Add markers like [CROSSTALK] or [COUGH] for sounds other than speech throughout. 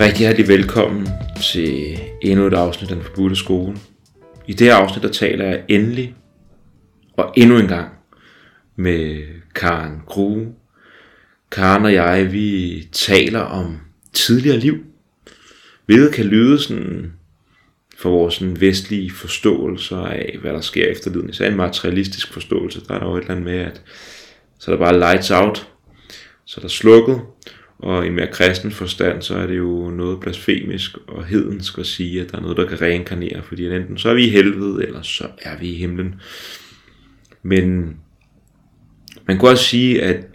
Rigtig hjertelig velkommen til endnu et afsnit af Den Forbudte Skole. I det her afsnit, der taler jeg endelig og endnu en gang med Karen Grue. Karen og jeg, vi taler om tidligere liv. Hvilket kan lyde sådan for vores sådan vestlige forståelse af, hvad der sker efter livet. Så en materialistisk forståelse, der er der jo et eller andet med, at så er der bare lights out, så er der slukket, og i mere kristen forstand, så er det jo noget blasfemisk og hedensk at sige, at der er noget, der kan reinkarnere, fordi enten så er vi i helvede, eller så er vi i himlen. Men man kan også sige, at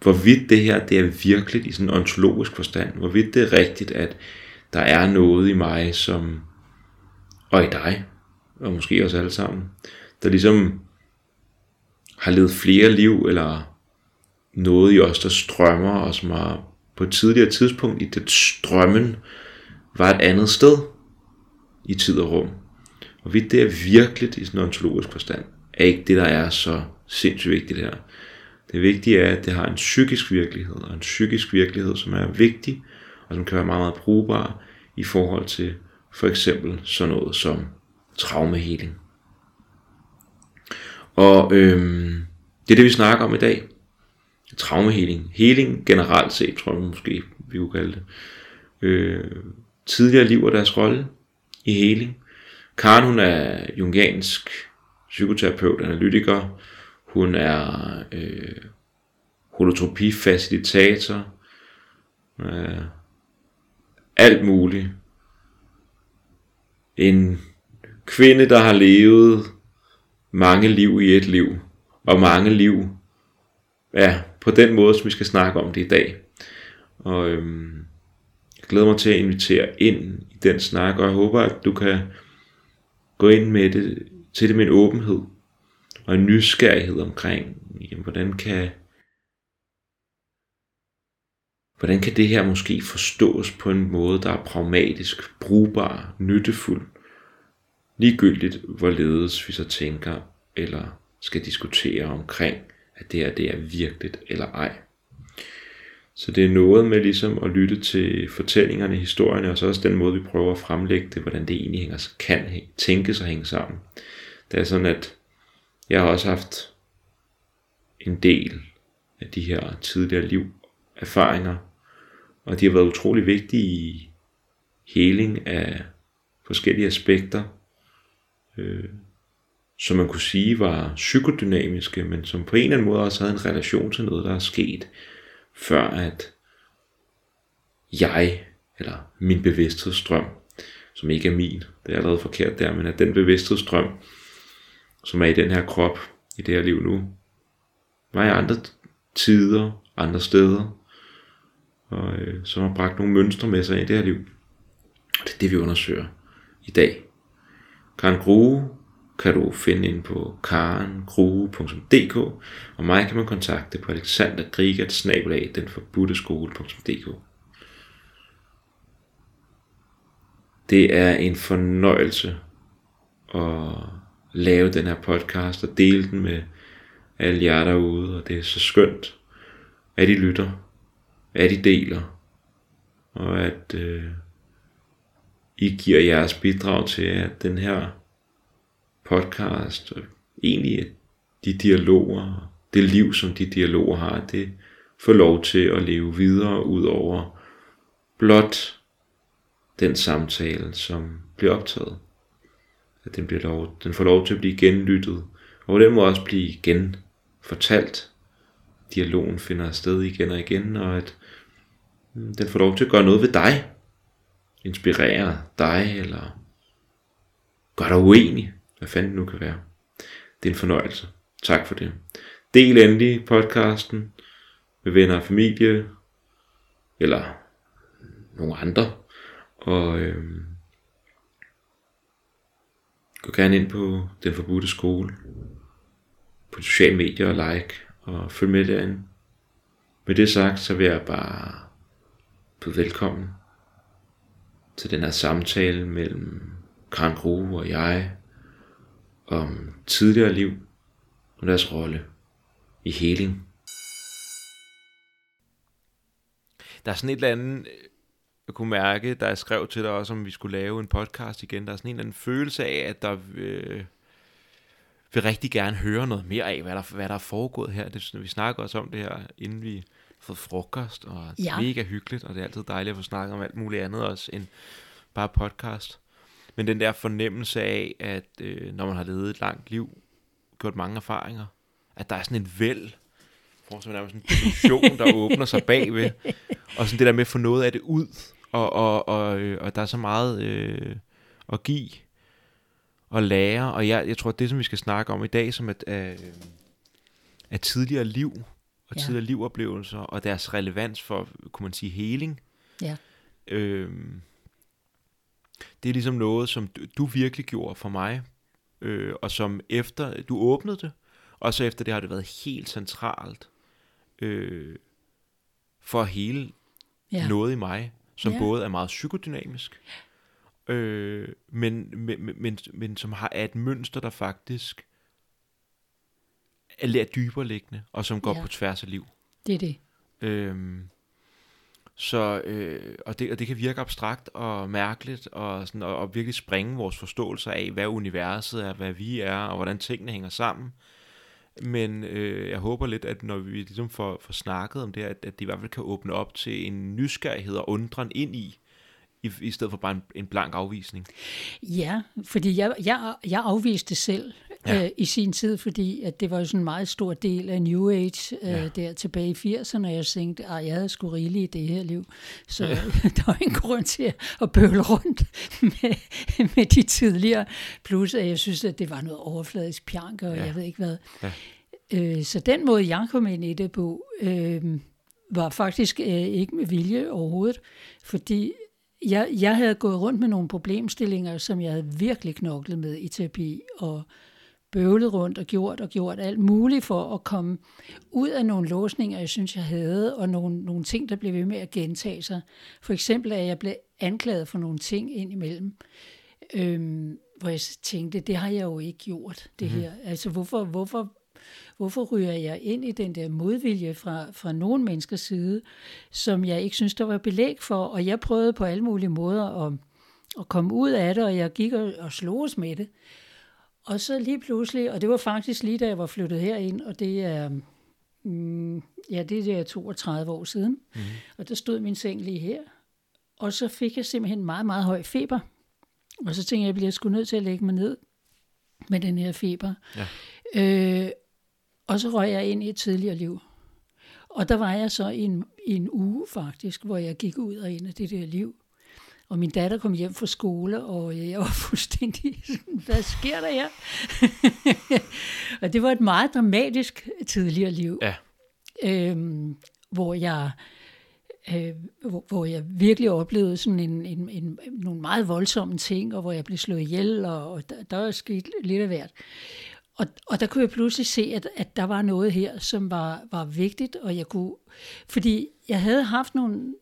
hvorvidt det her det er virkeligt i sådan en ontologisk forstand, hvorvidt det er rigtigt, at der er noget i mig, som, og i dig, og måske os alle sammen, der ligesom har levet flere liv, eller noget i os, der strømmer, og som har på et tidligere tidspunkt i det strømmen var et andet sted i tid og rum. Og det er virkeligt i sådan en ontologisk forstand, er ikke det, der er så sindssygt vigtigt her. Det vigtige er, at det har en psykisk virkelighed, og en psykisk virkelighed, som er vigtig, og som kan være meget, meget brugbar i forhold til for eksempel sådan noget som traumeheling. Og øhm, det er det, vi snakker om i dag traumehealing. Healing generelt set, tror jeg måske, vi kunne kalde det. Øh, tidligere liv og deres rolle i healing. Karen, hun er jungiansk psykoterapeut, analytiker. Hun er øh, holotropifacilitator. Øh, alt muligt. En kvinde, der har levet mange liv i et liv, og mange liv ja, på den måde, som vi skal snakke om det i dag. Og øhm, jeg glæder mig til at invitere ind i den snak, og jeg håber, at du kan gå ind med det, til det med en åbenhed og en nysgerrighed omkring, jamen, hvordan kan hvordan kan det her måske forstås på en måde, der er pragmatisk, brugbar, nyttefuld, ligegyldigt hvorledes vi så tænker eller skal diskutere omkring at det her det er virkeligt eller ej. Så det er noget med ligesom at lytte til fortællingerne, historierne, og så også den måde, vi prøver at fremlægge det, hvordan det egentlig hænger, kan tænkes og hænge sammen. Det er sådan, at jeg har også haft en del af de her tidligere liv erfaringer, og de har været utrolig vigtige i heling af forskellige aspekter. Øh, som man kunne sige var psykodynamiske, men som på en eller anden måde også havde en relation til noget, der er sket, før at jeg, eller min bevidsthedsstrøm, som ikke er min, det er allerede forkert der, men at den bevidsthedsstrøm, som er i den her krop, i det her liv nu, var i andre tider, andre steder, og øh, som har bragt nogle mønstre med sig i det her liv. Og det er det, vi undersøger i dag. Karen Grue kan du finde ind på karengrue.dk, og mig kan man kontakte på alexandergrigat-denforbudteskole.dk. Det er en fornøjelse at lave den her podcast og dele den med alle jer derude, og det er så skønt, at I lytter, at I deler, og at øh, I giver jeres bidrag til, at den her podcast, og egentlig de dialoger, det liv, som de dialoger har, det får lov til at leve videre ud over blot den samtale, som bliver optaget. At den, bliver lov, den får lov til at blive genlyttet, og den må også blive genfortalt. Dialogen finder sted igen og igen, og at mm, den får lov til at gøre noget ved dig. Inspirere dig, eller gør dig uenig. Hvad fanden nu kan være. Det er en fornøjelse. Tak for det. Del endelig podcasten med venner og familie, eller nogle andre. Og øh, gå gerne ind på Den Forbudte Skole, på sociale medier og like, og følg med derinde. Med det sagt, så vil jeg bare byde velkommen til den her samtale mellem Karen Grue og jeg, om tidligere liv og deres rolle i heling. Der er sådan et eller andet, jeg kunne mærke, da jeg skrev til dig også, om vi skulle lave en podcast igen. Der er sådan en eller anden følelse af, at der øh, vil rigtig gerne høre noget mere af, hvad der, hvad der er foregået her. Det, vi snakker også om det her, inden vi fået frokost, og det er Ja. mega hyggeligt, og det er altid dejligt at få snakket om alt muligt andet også, end bare podcast. Men den der fornemmelse af, at øh, når man har levet et langt liv, gjort mange erfaringer, at der er sådan en væld, forestil dig nærmest sådan en dimension, der åbner sig bagved, og sådan det der med at få noget af det ud, og, og, og, øh, og der er så meget øh, at give og lære, og jeg, jeg tror, at det, som vi skal snakke om i dag, som at, øh, at tidligere liv, og Ja. tidligere livoplevelser, og deres relevans for, kunne man sige, heling, Ja. Øhm, det er ligesom noget, som du, du virkelig gjorde for mig, øh, og som efter du åbnede det, og så efter det har det været helt centralt øh, for hele Ja. noget i mig, som Ja. både er meget psykodynamisk, øh, men, men, men, men, men som har er et mønster, der faktisk er lidt dybere liggende, og som går ja. på tværs af liv. Det er det. Øhm, så, øh, og, det, og det kan virke abstrakt og mærkeligt, og, sådan, og, og virkelig springe vores forståelse af, hvad universet er, hvad vi er, og hvordan tingene hænger sammen. Men øh, jeg håber lidt, at når vi ligesom får, får snakket om det, at, at det i hvert fald kan åbne op til en nysgerrighed og undren ind i, i, i stedet for bare en, en blank afvisning. Ja, fordi jeg, jeg, jeg afviste selv ja. Øh, i sin tid, fordi at det var jo sådan en meget stor del af New Age øh, Ja. der tilbage i 80'erne, og jeg tænkte, at jeg havde sgu rigeligt i det her liv, så ja. [LAUGHS] der var ingen grund til at bøvle rundt [LAUGHS] med, med de tidligere, plus at jeg synes, at det var noget overfladisk pjank, og. Ja. jeg ved ikke hvad. Ja. Øh, så den måde, jeg kom ind i det på, øh, var faktisk øh, ikke med vilje overhovedet, fordi jeg, jeg havde gået rundt med nogle problemstillinger, som jeg havde virkelig knoklet med i terapi, og bøvlet rundt og gjort og gjort alt muligt for at komme ud af nogle låsninger, jeg synes, jeg havde, og nogle, nogle ting, der blev ved med at gentage sig. For eksempel, at jeg blev anklaget for nogle ting indimellem, øhm, hvor jeg tænkte, det har jeg jo ikke gjort, det mm-hmm. her. Altså, hvorfor, hvorfor, hvorfor ryger jeg ind i den der modvilje fra, fra nogle menneskers side, som jeg ikke synes, der var belæg for, og jeg prøvede på alle mulige måder at, at komme ud af det, og jeg gik og, og sloges med det. Og så lige pludselig, og det var faktisk lige da jeg var flyttet herind, og det er, mm, ja, det er der 32 år siden, mm. og der stod min seng lige her, og så fik jeg simpelthen meget, meget høj feber. Og så tænkte jeg, jeg bliver sgu nødt til at lægge mig ned med den her feber. Ja. Øh, og så røg jeg ind i et tidligere liv. Og der var jeg så i en, i en uge faktisk, hvor jeg gik ud og ind i det der liv. Og min datter kom hjem fra skole, og jeg var [LAUGHS] fuldstændig sådan, hvad sker der her? [LAUGHS] og det var et meget dramatisk tidligere liv, Ja, øhm, hvor jeg øh, hvor, hvor jeg virkelig oplevede sådan en, en, en, nogle meget voldsomme ting, og hvor jeg blev slået ihjel, og, og der, der er sket lidt af hvert. Og, og der kunne jeg pludselig se, at, at der var noget her, som var, var vigtigt, og jeg kunne, fordi jeg havde haft nogle,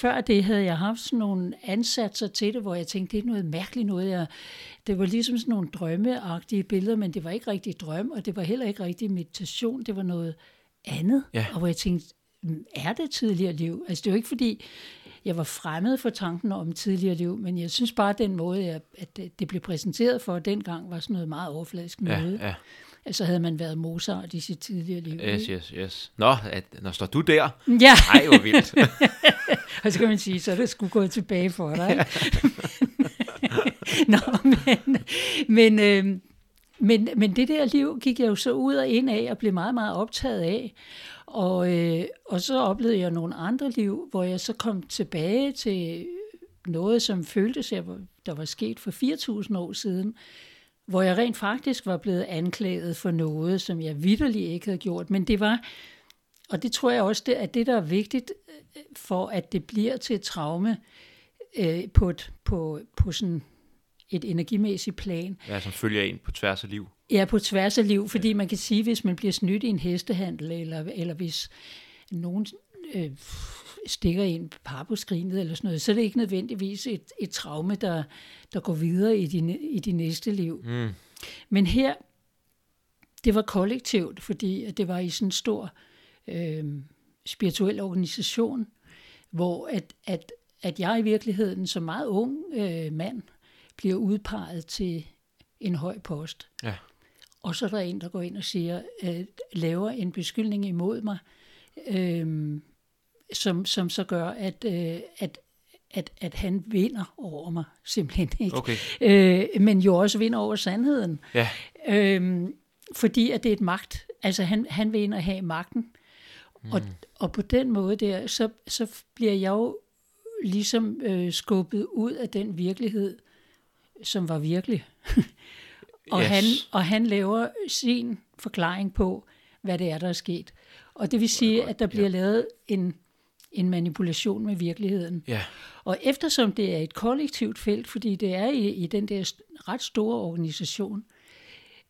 før det havde jeg haft sådan nogle ansatser til det, hvor jeg tænkte, det er noget mærkeligt noget. Jeg, det var ligesom sådan nogle drømmeagtige billeder, men det var ikke rigtig drøm, og det var heller ikke rigtig meditation, det var noget andet. Ja. Og hvor jeg tænkte, "Mm, er det tidligere liv? Altså det er jo ikke fordi, jeg var fremmed for tanken om tidligere liv, men jeg synes bare, at den måde, jeg, at det- blev præsenteret for dengang, var sådan noget meget overfladisk ja, noget. ja. Altså havde man været Mozart i sit tidligere liv. Yes, yes, yes. Nå, at, når står du der? Ja, Ej, hvor vildt. [LAUGHS] [LAUGHS] og så kan man sige, så er det skulle gået tilbage for dig. ikke? [LAUGHS] Nå, men, men, øh, men, men det der liv gik jeg jo så ud og ind af og blev meget, meget optaget af. Og, øh, og så oplevede jeg nogle andre liv, hvor jeg så kom tilbage til noget, som føltes, jeg, der var sket for 4.000 år siden, hvor jeg rent faktisk var blevet anklaget for noget, som jeg vidderligt ikke havde gjort. Men det var, og det tror jeg også, det er det, der er vigtigt øh, for, at det bliver til et traume øh, på, et, på, på sådan et energimæssigt plan. ja, som følger ind på tværs af liv. Ja, på tværs af liv, fordi man kan sige, hvis man bliver snydt i en hestehandel, eller, eller hvis nogen øh, stikker en par på skrinet eller sådan noget, så er det ikke nødvendigvis et, et traume, der, der går videre i de, i de næste liv. Mm. Men her, det var kollektivt, fordi at det var i sådan en stor øh, spirituel organisation, hvor at, at, at jeg i virkeligheden som meget ung øh, mand bliver udpeget til en høj post. Ja. Og så er der en, der går ind og siger, øh, laver en beskyldning imod mig, øh, som, som så gør, at, øh, at, at, at han vinder over mig, simpelthen ikke. Okay. Øh, men jo også vinder over sandheden. Ja. Øh, fordi at det er et magt. Altså han, han vil ind og have magten. Mm. Og, og på den måde der, så, så bliver jeg jo ligesom øh, skubbet ud af den virkelighed, som var virkelig. [LAUGHS] og, Yes. han, og han laver sin forklaring på, hvad det er, der er sket. Og det vil sige, at der bliver lavet en, en manipulation med virkeligheden. Ja. Og eftersom det er et kollektivt felt, fordi det er i, i den der ret store organisation,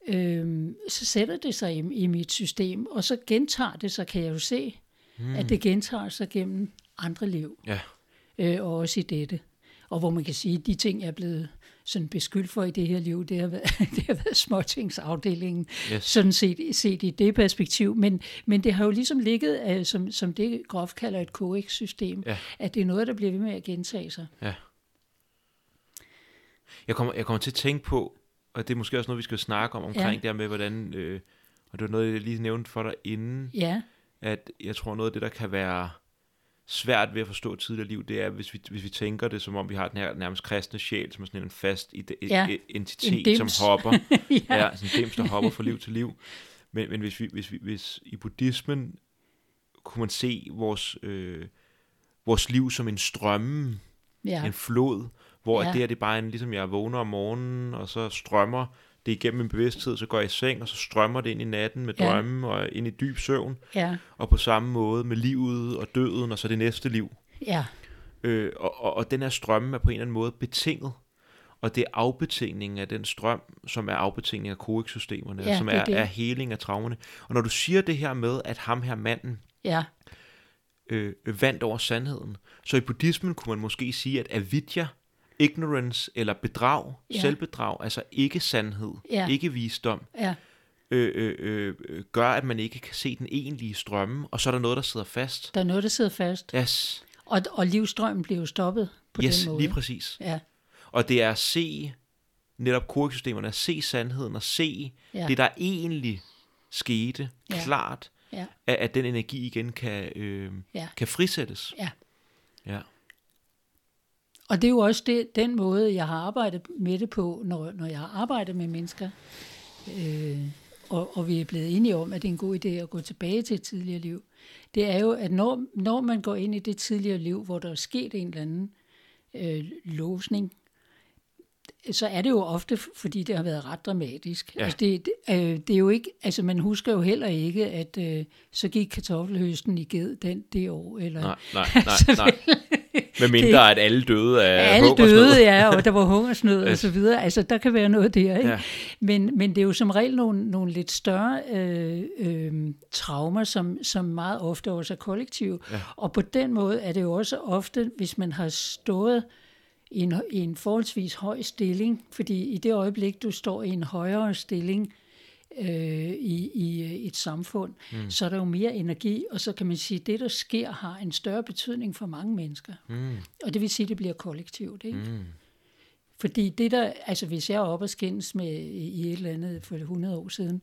øhm, så sætter det sig i, i mit system, og så gentager det sig, kan jeg jo se, mm. at det gentager sig gennem andre liv, Ja. øh, og også i dette. Og hvor man kan sige, at de ting, jeg er blevet sådan beskyldt for i det her liv, det har været, [LAUGHS] det har været småtingsafdelingen, Yes. sådan set, set i det perspektiv. Men, men det har jo ligesom ligget, øh, som, som det groft kalder et KX-system, Ja. at det er noget, der bliver ved med at gentage sig. Ja. Jeg kommer, jeg kommer til at tænke på, og det er måske også noget, vi skal snakke om, omkring Ja. her med, hvordan, øh, og det var noget, jeg lige nævnte for dig inden, Ja, at jeg tror noget af det, der kan være svært ved at forstå tidligere liv, det er, hvis vi, hvis vi tænker det, som om vi har den her nærmest kristne sjæl, som er sådan en fast ide- Ja, ja. entitet, en dims. som hopper. [LAUGHS] ja. ja, sådan en dims, der hopper fra liv til liv. Men, men hvis, vi, hvis, vi, hvis i buddhismen kunne man se vores, øh, vores liv som en strømme, ja. en flod, hvor Ja. det her det er bare en, ligesom jeg vågner om morgenen, og så strømmer det igennem min bevidsthed, så går jeg i seng, og så strømmer det ind i natten med Ja. drømme og ind i dyb søvn, ja, og på samme måde med livet og døden, og så det næste liv. ja, Øh, og, og, og den her strømme er på en eller anden måde betinget, og det er afbetingningen af den strøm, som er afbetingningen af koeksystemerne, Ja, som er er, det. er heling af traumerne. Og når du siger det her med, at ham her manden ja, øh, vandt over sandheden. Så i buddhismen kunne man måske sige, at avidya, ignorance eller bedrag, Ja. selvbedrag, altså ikke sandhed, Ja. ikke visdom, ja, øh, øh, øh, gør, at man ikke kan se den egentlige strømme, og så er der noget, der sidder fast. der er noget, der sidder fast. Yes, Og, og livstrømmen bliver jo stoppet på yes den måde. lige præcis. Ja, Og det er at se netop koreksystemerne, at se sandheden og se Ja. det, der egentlig skete, ja. klart, ja, at, at den energi igen kan, øh, ja, kan frisættes. ja. Ja. Og det er jo også det, den måde, jeg har arbejdet med det på, når, når jeg har arbejdet med mennesker. Øh, og, og vi er blevet enige om, at det er en god idé at gå tilbage til et tidligere liv. Det er jo, at når, når man går ind i det tidligere liv, hvor der er sket en eller anden øh, låsning, så er det jo ofte, fordi det har været ret dramatisk. Ja. Altså det, det, øh, det er jo ikke, altså man husker jo heller ikke, at øh, så gik kartoffelhøsten i ged den det år. Eller, Nej, nej, [LAUGHS] nej, nej. Med mindre, at alle døde af alle døde, ja, [LAUGHS] og der var hungersnød og så videre. Altså, der kan være noget der, ikke? Ja. Men, men det er jo som regel nogle, nogle lidt større øh, øh, traumer, som, som meget ofte også er kollektive. Ja. Og på den måde er det jo også ofte, hvis man har stået i en, i en forholdsvis høj stilling, fordi i det øjeblik, du står i en højere stilling øh, i, i øh, et samfund, mm. så er der jo mere energi, og så kan man sige, at det, der sker, har en større betydning for mange mennesker. Mm, Og det vil sige, at det bliver kollektivt. Ikke? mm, Fordi det der, altså hvis jeg er oppe og skændes med i et eller andet for 100 år siden,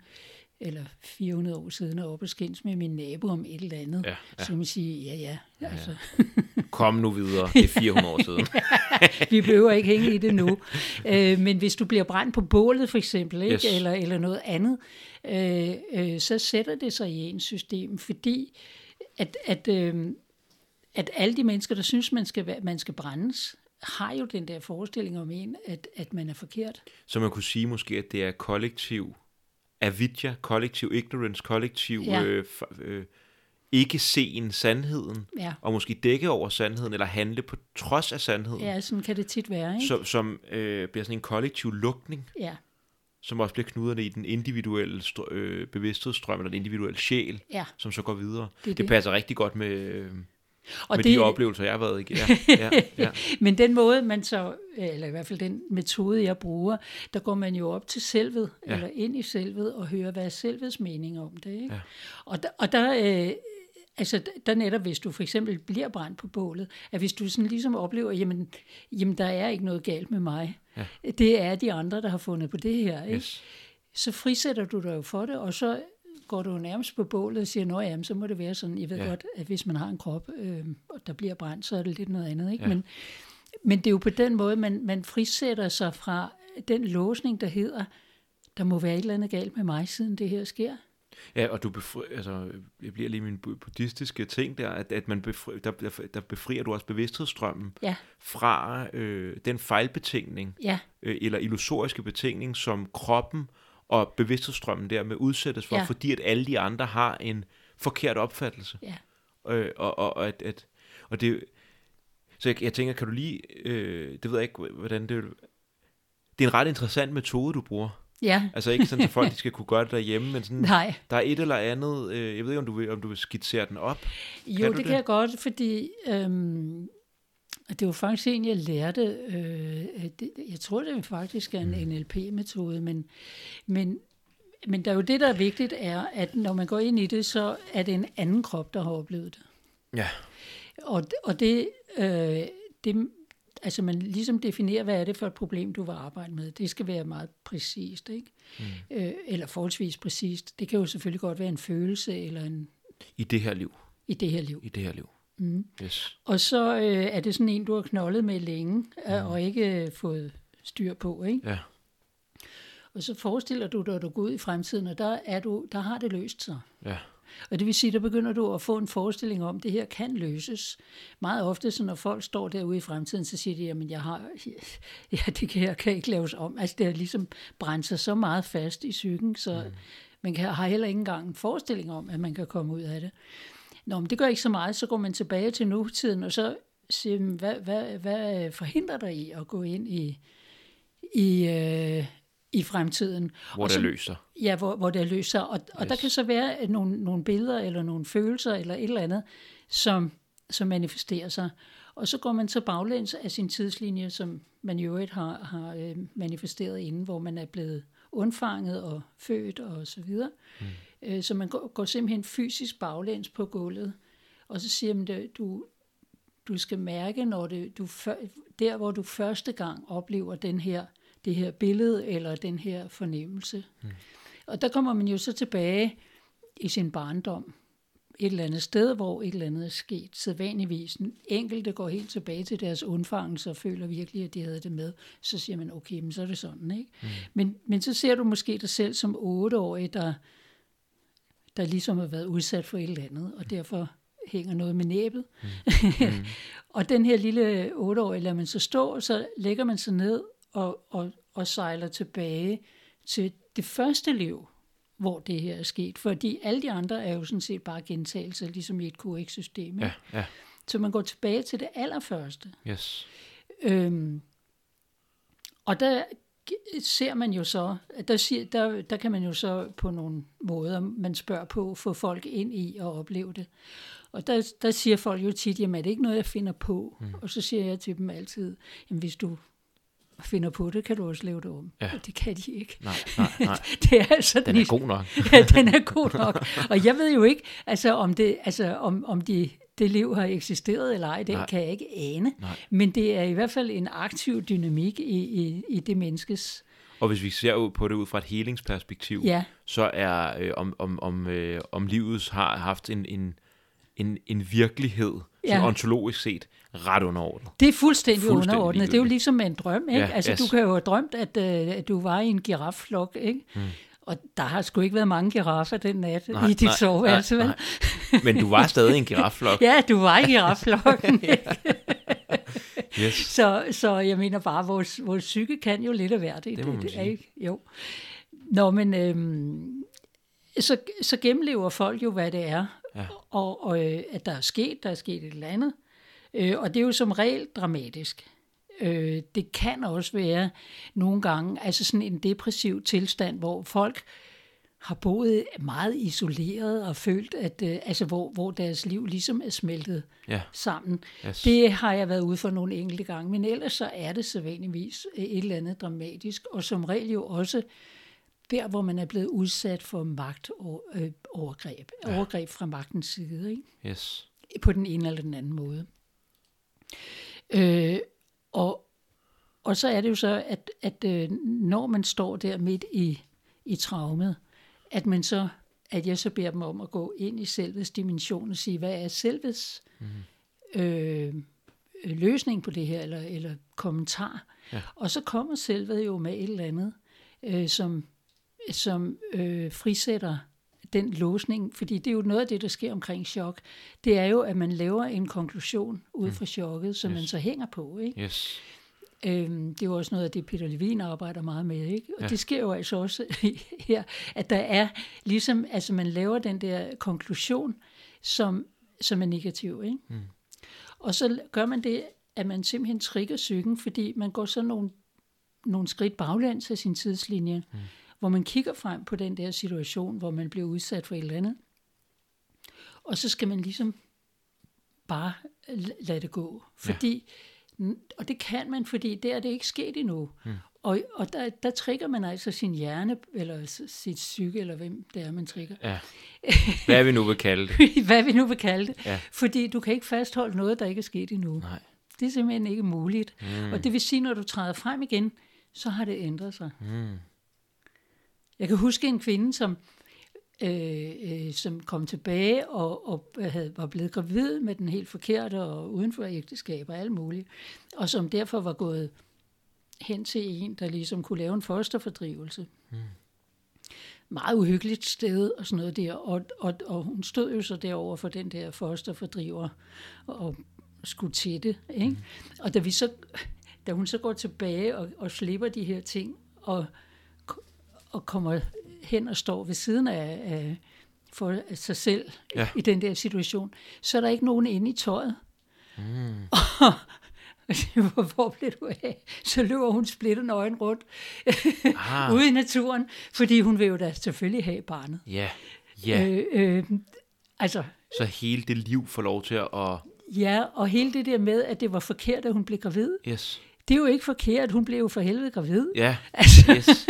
eller 400 år siden, og oppe og skændes med min nabo om et eller andet, Ja, ja. så kan man sige, ja ja, altså, [LAUGHS] Kom nu videre. Det er [LAUGHS] 400 år siden. vi behøver ikke hænge i det nu. Øh, men hvis du bliver brændt på bålet for eksempel, ikke? Yes. Eller, eller noget andet, øh, øh, så sætter det sig i ens system, fordi at, at, øh, at alle de mennesker, der synes, man skal, man skal brændes, har jo den der forestilling om en, at, at man er forkert. Så man kunne sige måske, at det er kollektiv avidya, kollektiv ignorance, kollektiv Ja. øh, øh, ikke se en sandheden, Ja. og måske dække over sandheden, eller handle på trods af sandheden, Ja, sådan kan det tit være, ikke? som, som øh, bliver sådan en kollektiv lukning, Ja, som også bliver knuderne i den individuelle str- øh, bevidsthedsstrøm, eller den individuelle sjæl, ja. som så går videre. Det Det, det. passer rigtig godt med, øh, Og med det, de oplevelser, jeg har været i. Ja, ja, ja. [LAUGHS] Men den måde, man så, eller i hvert fald den metode, jeg bruger, der går man jo op til selvet. Ja. eller ind i selvet, og hører, hvad er selvets mening om det. Ikke? Ja. Og der, og der øh, altså der netop, hvis du for eksempel bliver brændt på bålet, at hvis du sådan ligesom oplever, jamen, jamen der er ikke noget galt med mig. Ja. Det er de andre, der har fundet på det her. Ikke? Yes. Så frisætter du dig jo for det, og så går du nærmest på bålet og siger, at jamen, så må det være sådan. Jeg ved ja. godt, at hvis man har en krop, øh, og der bliver brændt, så er det lidt noget andet. Ikke? Ja. Men, men det er jo på den måde, man, man frisætter sig fra den låsning, der hedder, der må være et eller andet galt med mig, siden det her sker. Ja, og du befri, altså, jeg bliver lige min buddhistiske ting der, at, at man befri, der, der befrier du også bevidsthedsstrømmen ja. fra øh, den fejlbetingning, ja. øh, eller illusoriske betingning, som kroppen og bevidsthedsstrømmen dermed udsættes for, ja. fordi at alle de andre har en forkert opfattelse. Ja. Øh, og, og, og, at, at, og det, så jeg, jeg tænker, kan du lige, øh, det ved jeg ikke, hvordan det det er en ret interessant metode, du bruger. Ja. Altså ikke sådan, at folk de skal kunne gøre det derhjemme, men sådan, Nej. der er et eller andet, øh, jeg ved ikke, om du vil, om du vil skitsere den op. Jo, kan det, det kan jeg godt, fordi øhm, det var faktisk en, jeg lærte, øh, det, jeg tror, det faktisk er en mm. NLP-metode, men, men, men der er jo det, der er vigtigt, er, at når man går ind i det, så er det en anden krop, der har oplevet det. Ja. Og, og det, øh, det, altså man ligesom definerer, hvad er det for et problem, du vil arbejde med. Det skal være meget præcist, ikke? Mm. Øh, eller forholdsvis præcist. Det kan jo selvfølgelig godt være en følelse eller en... I det her liv. I det her liv. I det her liv. Mm. Yes. Og så øh, er det sådan en, du har knoldet med længe, mm. og ikke fået styr på, ikke? Ja. Og så forestiller du dig, at du går ud i fremtiden, og der, er du, der har det løst sig. Ja. Og det vil sige, der begynder du at få en forestilling om, at det her kan løses. Meget ofte, så når folk står derude i fremtiden, så siger de, at jeg har, [LAUGHS] ja, det kan, her kan ikke laves om. Altså det har ligesom brændt sig så meget fast i psyken, så mm. man kan, har heller ikke engang en forestilling om, at man kan komme ud af det. Nå, men det gør ikke så meget, så går man tilbage til nutiden, og så siger man, hvad, hvad, hvad forhindrer dig i at gå ind i, i, øh, i fremtiden. Hvor det løser. Ja, hvor, hvor det løser. Og, yes. og der kan så være nogle, nogle billeder, eller nogle følelser, eller et eller andet, som, som manifesterer sig. Og så går man så baglæns af sin tidslinje, som man i øvrigt har, har øh, manifesteret inden, hvor man er blevet undfanget og født og så videre. Mm. Øh, så man går, går simpelthen fysisk baglæns på gulvet, og så siger man, at du, du skal mærke, når det, du, der hvor du første gang oplever den her det her billede eller den her fornemmelse. Mm. Og der kommer man jo så tilbage i sin barndom et eller andet sted, hvor et eller andet er sket. Sædvanligvis. Enkelte går helt tilbage til deres undfangelse og føler virkelig, at de havde det med. Så siger man, okay, men så er det sådan. Ikke? Mm. Men, men så ser du måske dig selv som otteårig, der, der ligesom har været udsat for et eller andet, og derfor hænger noget med næbet. Mm. Mm. [LAUGHS] og den her lille otteårige lader man så stå, og så lægger man sig ned og, og, og sejler tilbage til det første liv, hvor det her er sket. Fordi alle de andre er jo sådan set bare gentagelser, ligesom i et QX-system. Ja, ja. Så man går tilbage til det allerførste. Yes. Øhm, og der ser man jo så, der, siger, der, der kan man jo så på nogle måder, man spørger på, få folk ind i og opleve det. Og der, der siger folk jo tit, jamen er det ikke noget, jeg finder på? Mm. Og så siger jeg til dem altid, jamen hvis du finder på det, kan du også lave det om. Ja. Og det kan de ikke. Nej, nej, nej. [LAUGHS] det er altså den er god nok. [LAUGHS] ja, den er god nok. Og jeg ved jo ikke, altså, om, det, altså, om, om de, det liv har eksisteret eller ej, det nej. kan jeg ikke ane. Nej. Men det er i hvert fald en aktiv dynamik i, i, i det menneskes og hvis vi ser ud på det ud fra et helingsperspektiv, ja. så er øh, om, om, om, øh, om livet har haft en, en, en, en virkelighed, ja. ontologisk set, ret underordnet. Det er fuldstændig, fuldstændig underordnet. Det er jo ligesom en drøm, ikke? Ja, altså, yes. du kan jo have drømt, at, uh, at du var i en girafflok, ikke? Hmm. Og der har sgu ikke været mange giraffer den nat nej, i dit soveværelse, vel? Men du var stadig en girafflok. [LAUGHS] ja, du var i girafflokken, [LAUGHS] yes. så, så jeg mener bare, vores, vores psyke kan jo lidt af hvert. Det, det, det, det ikke? Jo. Nå, men øhm, så, så gennemlever folk jo, hvad det er, ja. og, og øh, at der er sket, der er sket et eller andet. Øh, og det er jo som regel dramatisk. Øh, det kan også være nogle gange, altså sådan en depressiv tilstand, hvor folk har boet meget isoleret og følt, at øh, altså hvor, hvor deres liv ligesom er smeltet ja. sammen. Yes. Det har jeg været ude for nogle enkelte gange, men ellers så er det sædvanligvis et eller andet dramatisk, og som regel jo også der, hvor man er blevet udsat for magt og øh, overgreb. Ja. Overgreb fra magtens side, ikke? Yes. På den ene eller den anden måde. Øh, og, og så er det jo så, at, at øh, når man står der midt i, i traumet, at man så at jeg så beder dem om at gå ind i selvets dimension og sige, hvad er selvets mm. øh, løsning på det her, eller, eller kommentar. Ja. Og så kommer selvet jo med et eller andet, øh, som, som øh, frisætter den låsning, fordi det er jo noget af det, der sker omkring chok. Det er jo, at man laver en konklusion ud mm. fra chokket, som yes. man så hænger på. Ikke? Yes. Øhm, det er jo også noget af det, Peter Levin arbejder meget med. Ikke? Og ja. det sker jo altså også [LAUGHS] her, at der er ligesom, altså man laver den der konklusion, som, som er negativ. Ikke? Mm. Og så gør man det, at man simpelthen trigger psyken, fordi man går så nogle, nogle skridt baglæns af sin tidslinje, mm. Hvor man kigger frem på den der situation, hvor man bliver udsat for et eller andet. Og så skal man ligesom bare lade det gå. Fordi, ja. og det kan man, fordi der er det ikke sket endnu. Mm. Og, og der, der trigger man altså sin hjerne, eller sit psyke, eller hvem det er, man trigger. Ja. [LAUGHS] Hvad vi nu vil kalde det. [LAUGHS] Hvad vi nu vil kalde det. Ja. Fordi du kan ikke fastholde noget, der ikke er sket endnu. Nej. Det er simpelthen ikke muligt. Mm. Og det vil sige, når du træder frem igen, så har det ændret sig. Mm. Jeg kan huske en kvinde, som, øh, øh, som kom tilbage og, og havde, var blevet gravid med den helt forkerte og uden for ægteskab og alt muligt, og som derfor var gået hen til en, der ligesom kunne lave en fosterfordrivelse. Mm. Meget uhyggeligt sted og sådan noget der, og, og, og hun stod jo så derover for den der fosterfordriver og skulle til det. Ikke? Mm. Og da, vi så, da hun så går tilbage og, og slipper de her ting, og, og kommer hen og står ved siden af, af for sig selv ja. i den der situation, så er der ikke nogen inde i tøjet. Mm. [LAUGHS] Og, hvor blev du af? Så løber hun splittet nøgen rundt ah. [LAUGHS] ude i naturen, fordi hun vil jo da selvfølgelig have barnet. Ja, ja. Øh, øh, altså, så hele det liv får lov til at Ja, og hele det der med, at det var forkert, at hun blev gravid. Yes. Det er jo ikke forkert, hun blev jo for helvede gravid. Ja, [LAUGHS] altså, yes.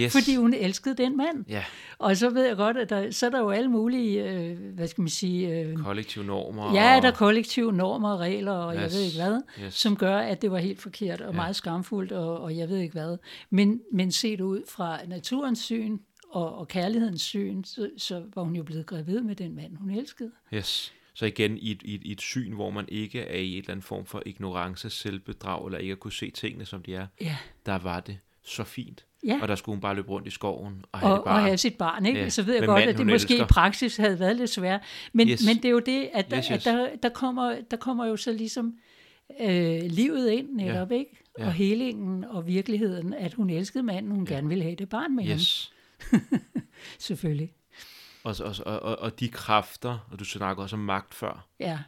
yes. fordi hun elskede den mand. Ja. Og så ved jeg godt, at der, så er der jo alle mulige, øh, hvad skal man sige... Øh, kollektive normer. Ja, der er kollektive normer og regler, og yes. jeg ved ikke hvad, yes. som gør, at det var helt forkert og ja. meget skamfuldt, og, og jeg ved ikke hvad. Men, men set ud fra naturens syn og, og kærlighedens syn, så, så var hun jo blevet gravid med den mand, hun elskede. Yes. Så igen i et, i, et, i et syn, hvor man ikke er i et eller andet form for ignorance, selvbedrag, eller ikke at kunne se tingene, som de er, ja. der var det så fint. Ja. Og der skulle hun bare løbe rundt i skoven og have, og, det barn. og have sit barn. Ikke? Ja. Så ved jeg godt, mand, at det måske elsker. i praksis havde været lidt svært. Men, yes. men det er jo det, at, der, yes, yes. at der, der, kommer, der kommer jo så ligesom øh, livet ind netop, ja. ikke? Ja. Og helingen og virkeligheden, at hun elskede manden, hun ja. gerne ville have det barn med yes. ham. [LAUGHS] Selvfølgelig. Og, og, og, og de kræfter, og du snakker også om magt før. Ja.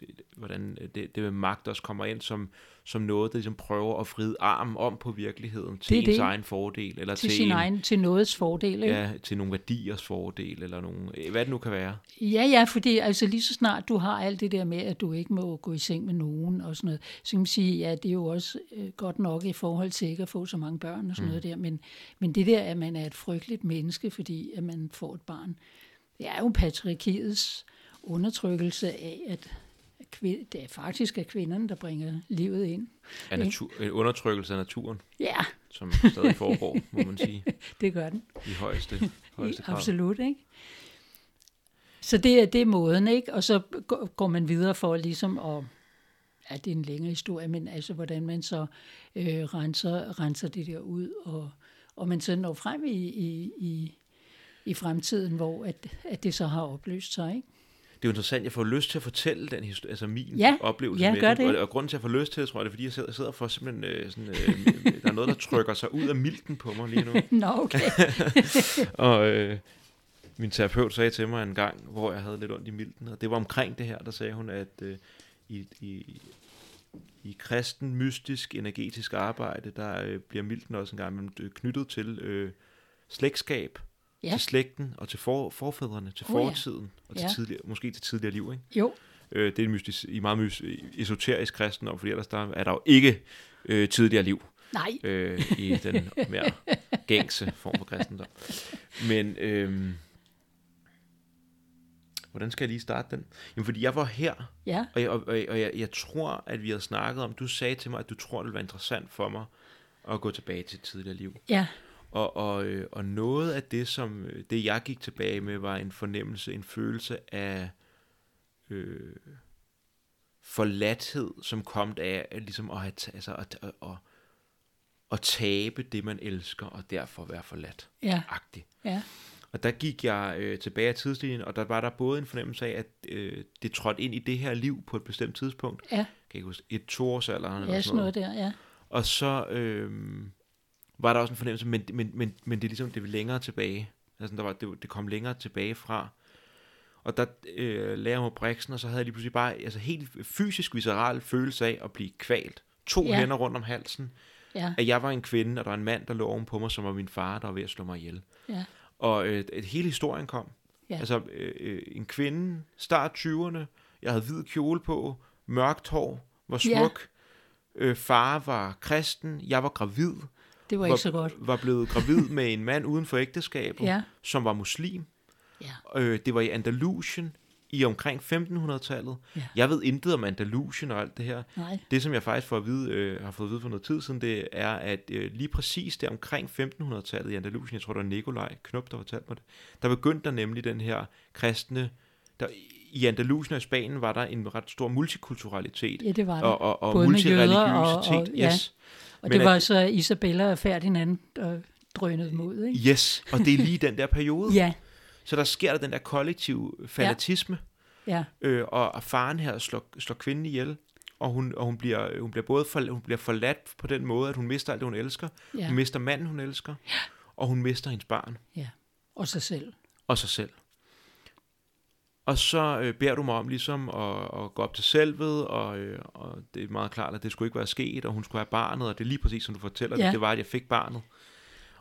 De, hvordan det, det med magt også kommer ind som, som noget, der ligesom prøver at fride armen om på virkeligheden til det ens det. egen fordel. Eller til, til sin en, egen, til nogens fordel. Ikke? Ja, til nogle værdiers fordel, eller nogle, hvad det nu kan være. Ja, ja, fordi altså lige så snart du har alt det der med, at du ikke må gå i seng med nogen og sådan noget, så kan man sige, ja, det er jo også øh, godt nok i forhold til ikke at få så mange børn og sådan mm. noget der, men, men det der, at man er et frygteligt menneske, fordi at man får et barn, det er jo patriarkiets undertrykkelse af, at det er faktisk er kvinderne, der bringer livet ind. Af natur, en undertrykkelse af naturen. Ja. Som stadig foregår, må man sige. [LAUGHS] det gør den. I højeste, højeste grad. Absolut, ikke? Så det er, det er måden, ikke? Og så går man videre for ligesom at, ja, det er en længere historie, men altså hvordan man så øh, renser, renser det der ud, og, og man så når frem i, i, i, i fremtiden, hvor at, at det så har opløst sig, ikke? Det er jo interessant, jeg får lyst til at fortælle den historie, altså min ja, oplevelse ja, med det. det. Og, og grunden til at få lyst til det, tror jeg, det er, fordi jeg sidder, sidder for simpelthen øh, sådan, øh, der er noget, der trykker sig ud af milten på mig lige nu. [LAUGHS] Nå, okay. [LAUGHS] og øh, min terapeut sagde til mig en gang, hvor jeg havde lidt ondt i milten, og det var omkring det her, der sagde hun, at øh, i, i, i kristen, mystisk, energetisk arbejde, der øh, bliver milten også en gang knyttet til øh, slægtskab, ja. til slægten og til for, forfædrene, til oh, fortiden ja. og til ja. tidligere, måske til tidligere liv. Ikke? Jo. Øh, det er mystisk, i meget mystisk, esoterisk kristen, fordi ellers der er der jo ikke øh, tidligere liv. Nej. Øh, I den mere gængse form for kristendom. Men øhm, hvordan skal jeg lige starte den? Jamen, fordi jeg var her, Ja, og jeg, og, og jeg, jeg, jeg tror, at vi havde snakket om, du sagde til mig, at du tror, det ville være interessant for mig at gå tilbage til tidligere liv. ja, Og, og, øh, og noget af det, som øh, det jeg gik tilbage med, var en fornemmelse, en følelse af øh, forladthed, som kom af ligesom at, have, altså at, at, at, at tabe det, man elsker, og derfor være forladt. ja, ja, Og der gik jeg øh, tilbage af tidslinjen, og der var der både en fornemmelse af, at øh, det trådte ind i det her liv på et bestemt tidspunkt. ja, Kan jeg ikke huske, et toårsalderen eller ja, sådan sådan noget. noget der, ja. Og så øh, var der også en fornemmelse, men, men, men, men det er ligesom det er længere tilbage. Altså, der var, det, det kom længere tilbage fra. Og der øh, lagde jeg mig briksen, og så havde jeg lige pludselig bare altså, helt fysisk visceral følelse af at blive kvalt. To Ja. ja. hænder rundt om halsen. Ja, At jeg var en kvinde, og der var en mand, der lå oven på mig, som var min far, der var ved at slå mig ihjel. ja, Og øh, hele historien kom. Ja. Altså øh, øh, en kvinde, start 20'erne, jeg havde hvid kjole på, mørkt hår, var Ja. smuk. Øh, far var kristen, jeg var gravid. Det var var, ikke så godt. var blevet gravid med en mand uden for ægteskabet, Ja, som var muslim. ja, Øh, det var i Andalusien i omkring 1500-tallet. Ja. Jeg ved intet om Andalusien og alt det her. nej, Det, som jeg faktisk får at vide, øh, har fået at vide for noget tid siden, det er, at øh, lige præcis der omkring 1500-tallet i Andalusien, jeg tror, det var Nikolaj Knop, der fortalte mig det, der begyndte der nemlig den her kristne... Der, I Andalusien og i Spanien var der en ret stor multikulturalitet ja, det var det. og, og, og Både og- multireligiøsitet. og- ja. yes. Og men det at- var så Isabella og Ferdinand, der drønede dem ud, ikke? Yes, og det er lige den der periode. [LAUGHS] Ja, Så der sker der den der kollektiv fanatisme, ja, øh, og, og faren her slår, slår kvinden ihjel, og hun, og hun, bliver, hun bliver både for, hun bliver forladt på den måde, at hun mister alt det, hun elsker. ja, Hun mister manden, hun elsker, og hun mister hendes barn ja. Og sig selv. og sig selv. Og så øh, beder du mig om ligesom at, at gå op til selvet, og, øh, og det er meget klart, at det skulle ikke være sket, og hun skulle have barnet, og det er lige præcis, som du fortæller Ja. det, det var, at jeg fik barnet.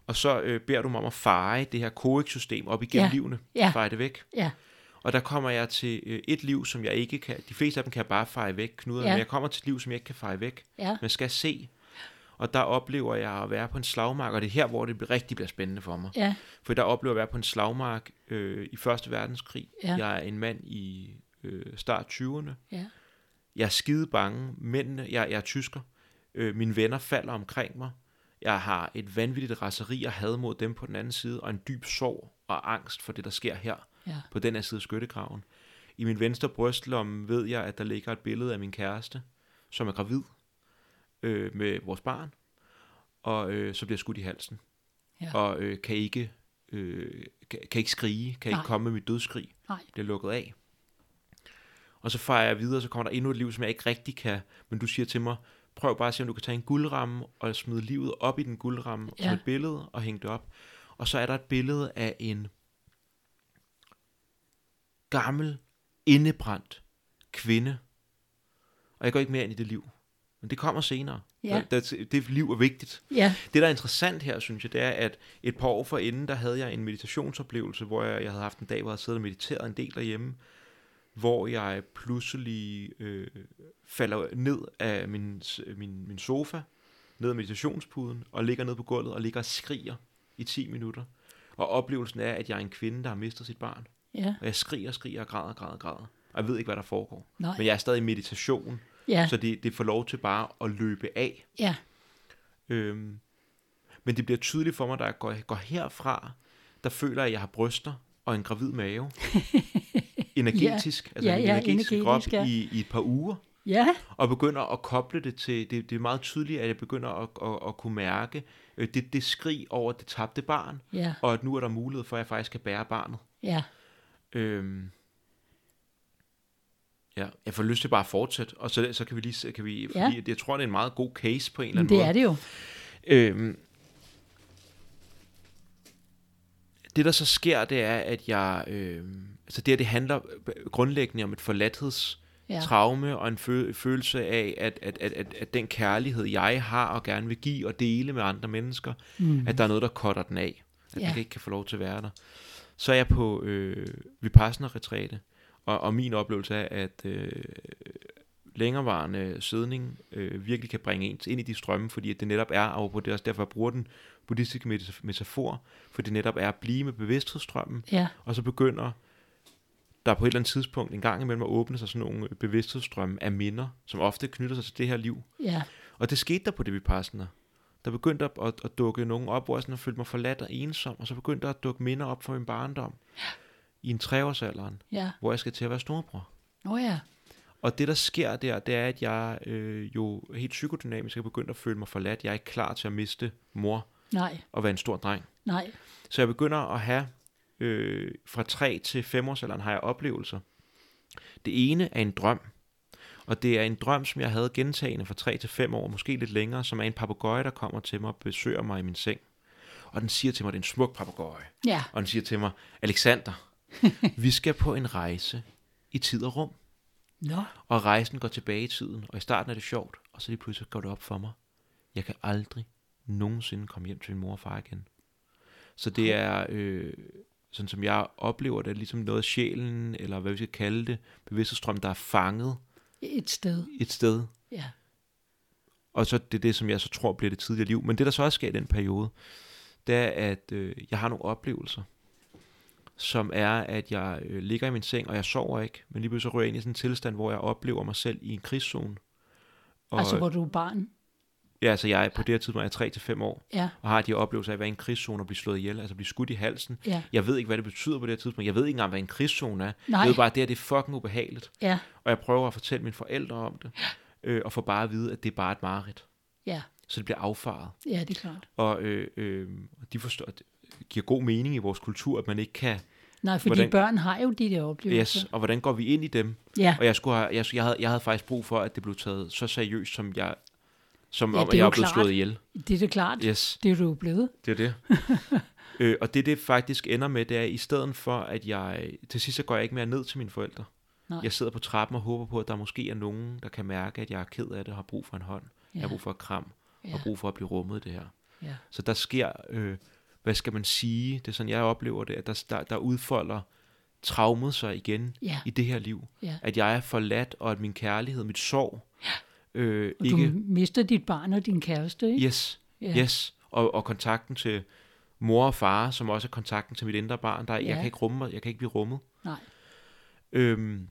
Og så øh, beder du mig om at feje det her koex-system op igennem Ja. livene. Ja. Feje det væk. Ja, Og der kommer jeg til øh, et liv, som jeg ikke kan... De fleste af dem kan jeg bare feje væk, knuder, Ja. men jeg kommer til et liv, som jeg ikke kan feje væk, ja, men skal se. Og der oplever jeg at være på en slagmark, og det er her, hvor det bliver- rigtig bliver spændende for mig. ja, For der oplever jeg at være på en slagmark øh, i Første Verdenskrig. Ja. Jeg er en mand i øh, start 20'erne. ja, Jeg er skide bange. Mændene, jeg, jeg er tysker. Øh, mine venner falder omkring mig. Jeg har et vanvittigt raseri og had mod dem på den anden side, og en dyb sorg og angst for det, der sker her ja, på den her side af skyttegraven. I min venstre brystlomme ved jeg, at der ligger et billede af min kæreste, som er gravid øh, med vores barn, og øh, så bliver skudt i halsen. Ja. Og øh, kan ikke øh, kan, kan ikke skrige, kan Nej. ikke komme med mit dødsskrig, nej, bliver lukket af. Og så fejrer jeg videre, så kommer der endnu et liv, som jeg ikke rigtig kan, men du siger til mig, prøv bare at se, om du kan tage en guldramme og smide livet op i den guldramme. Ja. som et billede og hænge det op. Og så er der et billede af en gammel, indebrændt kvinde. Og jeg går ikke mere ind i det liv. Men det kommer senere. Ja. Det, det liv er vigtigt. ja, Det, der er interessant her, synes jeg, det er, at et par år forinden, der havde jeg en meditationsoplevelse, hvor jeg, jeg havde haft en dag, hvor jeg havde siddet og mediteret en del derhjemme, hvor jeg pludselig øh, falder ned af min, min, min sofa, ned af meditationspuden, og ligger ned på gulvet og ligger og skriger i 10 minutter. Og oplevelsen er, at jeg er en kvinde, der har mistet sit barn. ja, Og jeg skriger, skriger, græder, græder, græder. Og jeg ved ikke, hvad der foregår. nej, Men jeg er stadig i meditation, ja, så det, det får lov til bare at løbe af. ja, Øhm, men det bliver tydeligt for mig, da jeg går, går herfra, der føler jeg, at jeg har bryster og en gravid mave. [LAUGHS] energetisk, altså Ja, en ja, energetisk, energetisk, krop ja. i, i et par uger. ja, Og begynder at koble det til, det, det er meget tydeligt, at jeg begynder at, at, at kunne mærke øh, det, det skrig over det tabte barn, ja, og at nu er der mulighed for, at jeg faktisk kan bære barnet. ja, Øhm, ja, jeg får lyst til bare at fortsætte, og så, så kan vi lige, kan vi, Ja. fordi jeg tror, det er en meget god case på en eller anden det måde. er det jo. Øhm, det der så sker, det er, at jeg, øhm, altså det her, det handler grundlæggende om et forladtheds Ja, traume og en fø- følelse af, at, at, at, at, at den kærlighed, jeg har og gerne vil give og dele med andre mennesker, mm. at der er noget, der cutter den af. At Ja. jeg ikke kan få lov til at være der. Så er jeg på øh, Vipassana-retræte, og, og min oplevelse er, at øh, længerevarende sidning øh, virkelig kan bringe en ind i de strømme, fordi det netop er, og det er også derfor, jeg bruger den buddhistiske metaf- metafor, for det netop er at blive med bevidsthedsstrømmen, Ja, og så begynder der på et eller andet tidspunkt en gang imellem at åbne sig sådan nogle bevidsthedsstrømme af minder, som ofte knytter sig til det her liv. ja, Og det skete der på det Vipassana. Der begyndte at, at, at dukke nogen op, hvor jeg sådan følte mig forladt og ensom, og så begyndte der at dukke minder op fra min barndom i en treårsalderen, ja. hvor jeg skal til at være storebror. Nå ja, Og det, der sker der, det er, at jeg øh, jo helt psykodynamisk er begyndt at føle mig forladt. Jeg er ikke klar til at miste mor nej, og være en stor dreng. nej, Så jeg begynder at have, øh, fra 3 til 5 års alderen har jeg oplevelser. Det ene er en drøm, og det er en drøm, som jeg havde gentagende fra 3 til 5 år, måske lidt længere, som er en papegøje, der kommer til mig og besøger mig i min seng. Og den siger til mig, det er en smuk papegøje. ja, Og den siger til mig, Alexander, [LAUGHS] vi skal på en rejse i tid og rum. nå, Og rejsen går tilbage i tiden, og i starten er det sjovt, og så lige pludselig går det op for mig. Jeg kan aldrig nogensinde komme hjem til min mor og far igen. Så det er, øh, sådan som jeg oplever det, ligesom noget af sjælen, eller hvad vi skal kalde det, bevidsthedsstrøm, der er fanget et sted, et sted. ja, Og så det er det, som jeg så tror bliver det tidligere liv. Men det, der så også sker i den periode, det er, at øh, jeg har nogle oplevelser, som er, at jeg øh, ligger i min seng, og jeg sover ikke, men lige pludselig så ryger jeg ind i sådan en tilstand, hvor jeg oplever mig selv i en krigszone. Og, altså hvor du er barn, Ja, altså jeg er på det her tidspunkt, jeg er 3 til 5 år, ja, og har de oplevelser af at være i en krigszone og blive slået ihjel, altså blive skudt i halsen. ja, Jeg ved ikke, hvad det betyder på det her tidspunkt. Jeg ved ikke engang, hvad en krigszone er. Nej. Jeg ved bare, at det her det er fucking ubehageligt. ja, Og jeg prøver at fortælle mine forældre om det, øh, og får bare at vide, at det er bare et mareridt. ja, Så det bliver affaret. ja, det er klart. Og øh, øh, de forstår, det giver god mening i vores kultur, at man ikke kan... Nej, fordi Hvordan- børn har jo de der oplevelser. Yes, og hvordan går vi ind i dem? Ja, Og jeg, skulle have, jeg, jeg, havde, jeg havde faktisk brug for, at det blev taget så seriøst, som jeg... Som Ja, om, at jeg er blevet klart. slået ihjel. det er det klart. Yes. Det er du jo blevet. Det er det. [LAUGHS] øh, og det, det faktisk ender med, det er, i stedet for, at jeg... Til sidst så går jeg ikke mere ned til mine forældre. Nej. Jeg sidder på trappen og håber på, at der måske er nogen, der kan mærke, at jeg er ked af det, og har brug for en hånd. Jeg har Ja. brug for et kram, Ja, har brug for at blive rummet det her. ja, Så der sker, øh, hvad skal man sige, det er sådan, jeg oplever det, at der, der, der udfolder traumet sig igen ja, i det her liv. ja. At jeg er forladt, og at min kærlighed, mit sorg, øh, Og ikke... du mister dit barn og din kæreste, ikke? Yes, Ja. Yes, og, og kontakten til mor og far, som også er kontakten til mit indre barn. Der, ja. Jeg kan ikke rumme mig, jeg kan ikke blive rummet. Nej. Øhm,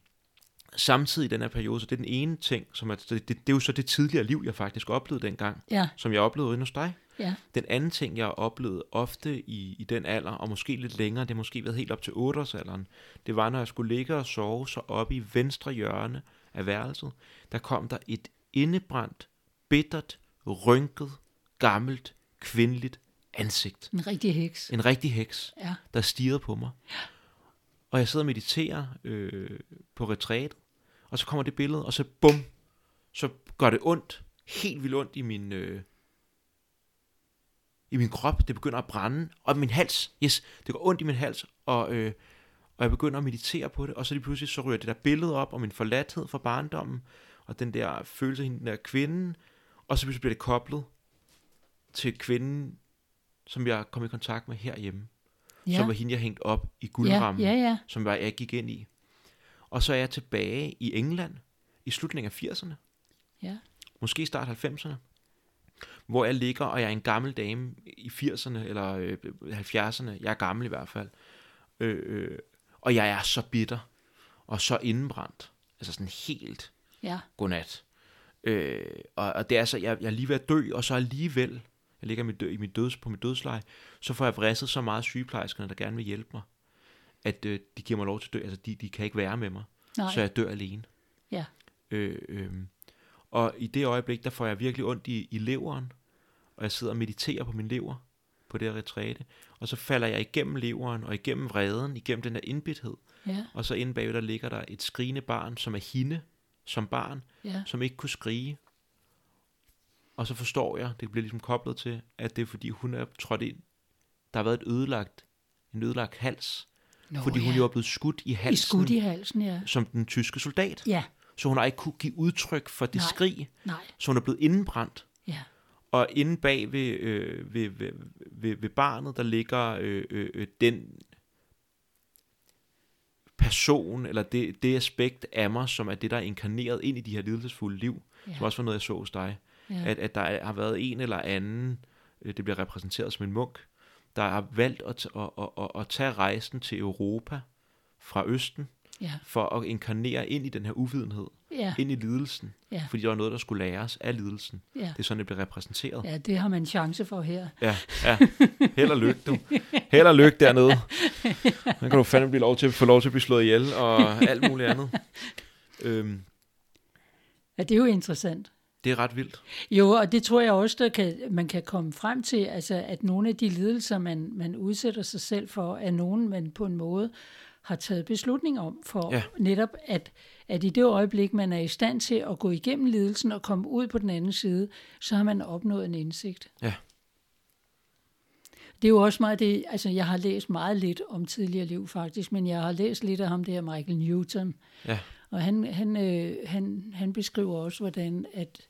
samtidig i den her periode, så det er den ene ting, som er, det, det, det er jo så det tidligere liv, jeg faktisk oplevede dengang, Ja, som jeg oplevede inde hos dig. Ja, Den anden ting, jeg oplevede ofte i, i den alder, og måske lidt længere, det har måske været helt op til 8-årsalderen, det var, når jeg skulle ligge og sove, så oppe i venstre hjørne af værelset, der kom der et indebrændt, bittert, rynket, gammelt, kvindeligt ansigt. en rigtig heks. En rigtig heks, Ja, der stirrede på mig. Og jeg sidder og mediterer øh, på retrætet, og så kommer det billede, og så bum, så gør det ondt, helt vildt ondt i min, øh, i min krop. Det begynder at brænde, og min hals, yes, det går ondt i min hals, og, øh, og jeg begynder at meditere på det, og så lige pludselig så ryger det der billede op om min forladthed fra barndommen, og den der følelse af den der kvinde, og så pludselig bliver det koblet til kvinden, som jeg kom i kontakt med herhjemme ja, som var hende, jeg hængte op i ja, guldrammen, ja, ja, som var, jeg gik ind i. Og så er jeg tilbage i England i slutningen af 80'erne, ja, måske start 90'erne, hvor jeg ligger, og jeg er en gammel dame i 80'erne, eller øh, 70'erne, jeg er gammel i hvert fald, øh, øh, og jeg er så bitter, og så indenbrændt, altså sådan helt ja, godnat. Øh, og, og det er så, jeg, jeg er lige ved at dø, og så alligevel, jeg ligger mit, dø, i mit døds, på mit dødsleje, så får jeg vrisset så meget sygeplejerskerne, der gerne vil hjælpe mig, at øh, de giver mig lov til at dø. Altså, de, de kan ikke være med mig, nej, så jeg dør alene. ja, Øh, øh, og i det øjeblik, der får jeg virkelig ondt i, i leveren, og jeg sidder og mediterer på min lever, på det her retræte, og så falder jeg igennem leveren, og igennem vreden, igennem den der indbithed, ja, og så inde bagved, der ligger der et skrigende barn, som er hende, som barn, ja, som ikke kunne skrige. Og så forstår jeg, det bliver ligesom koblet til, at det er fordi hun er trådt ind. Der har været et ødelagt, en ødelagt hals, Nå, fordi hun ja. jo er blevet skudt i I halsen, skud i halsen, ja. som den tyske soldat. Ja, Så hun har ikke kunne give udtryk for det Nej. skrig, nej, så hun er blevet indenbrændt. ja, Og inde bag ved, øh, ved, ved, ved, ved barnet, der ligger øh, øh, øh, den person, eller det, det aspekt af mig, som er det, der er inkarneret ind i de her lidelsesfulde liv, ja. som også var noget, jeg så hos dig. Ja. At, at der har været en eller anden, øh, det bliver repræsenteret som en munk, der har valgt at, at, at, at, at tage rejsen til Europa fra Østen, ja. for at inkarnere ind i den her uvidenhed, Ja. ind i lidelsen, Ja. fordi der var noget, der skulle læres af lidelsen. Ja. Det er sådan, det bliver repræsenteret. ja, det har man chance for her. Ja, ja. Held og lykke, du. Held og lykke dernede. [LAUGHS] Så kan du fandme blive lov til, få lov til at blive slået ihjel og alt muligt andet. Øhm, Ja, det er jo interessant. det er ret vildt. Jo, og det tror jeg også, der kan, man kan komme frem til, altså at nogle af de lidelser, man, man udsætter sig selv for, er nogen, man på en måde har taget beslutning om, for Ja. netop at, at i det øjeblik, man er i stand til at gå igennem lidelsen og komme ud på den anden side, så har man opnået en indsigt. Ja. Det er jo også meget det, altså jeg har læst meget lidt om tidligere liv faktisk, men jeg har læst lidt af ham der, Michael Newton, Ja, og han, han, øh, han, han beskriver også, hvordan at,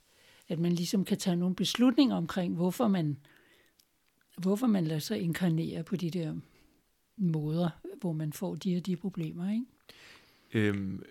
at man ligesom kan tage nogle beslutninger omkring, hvorfor man, hvorfor man lader sig inkarnere på de der måder, hvor man får de og de problemer. Ikke? øhm,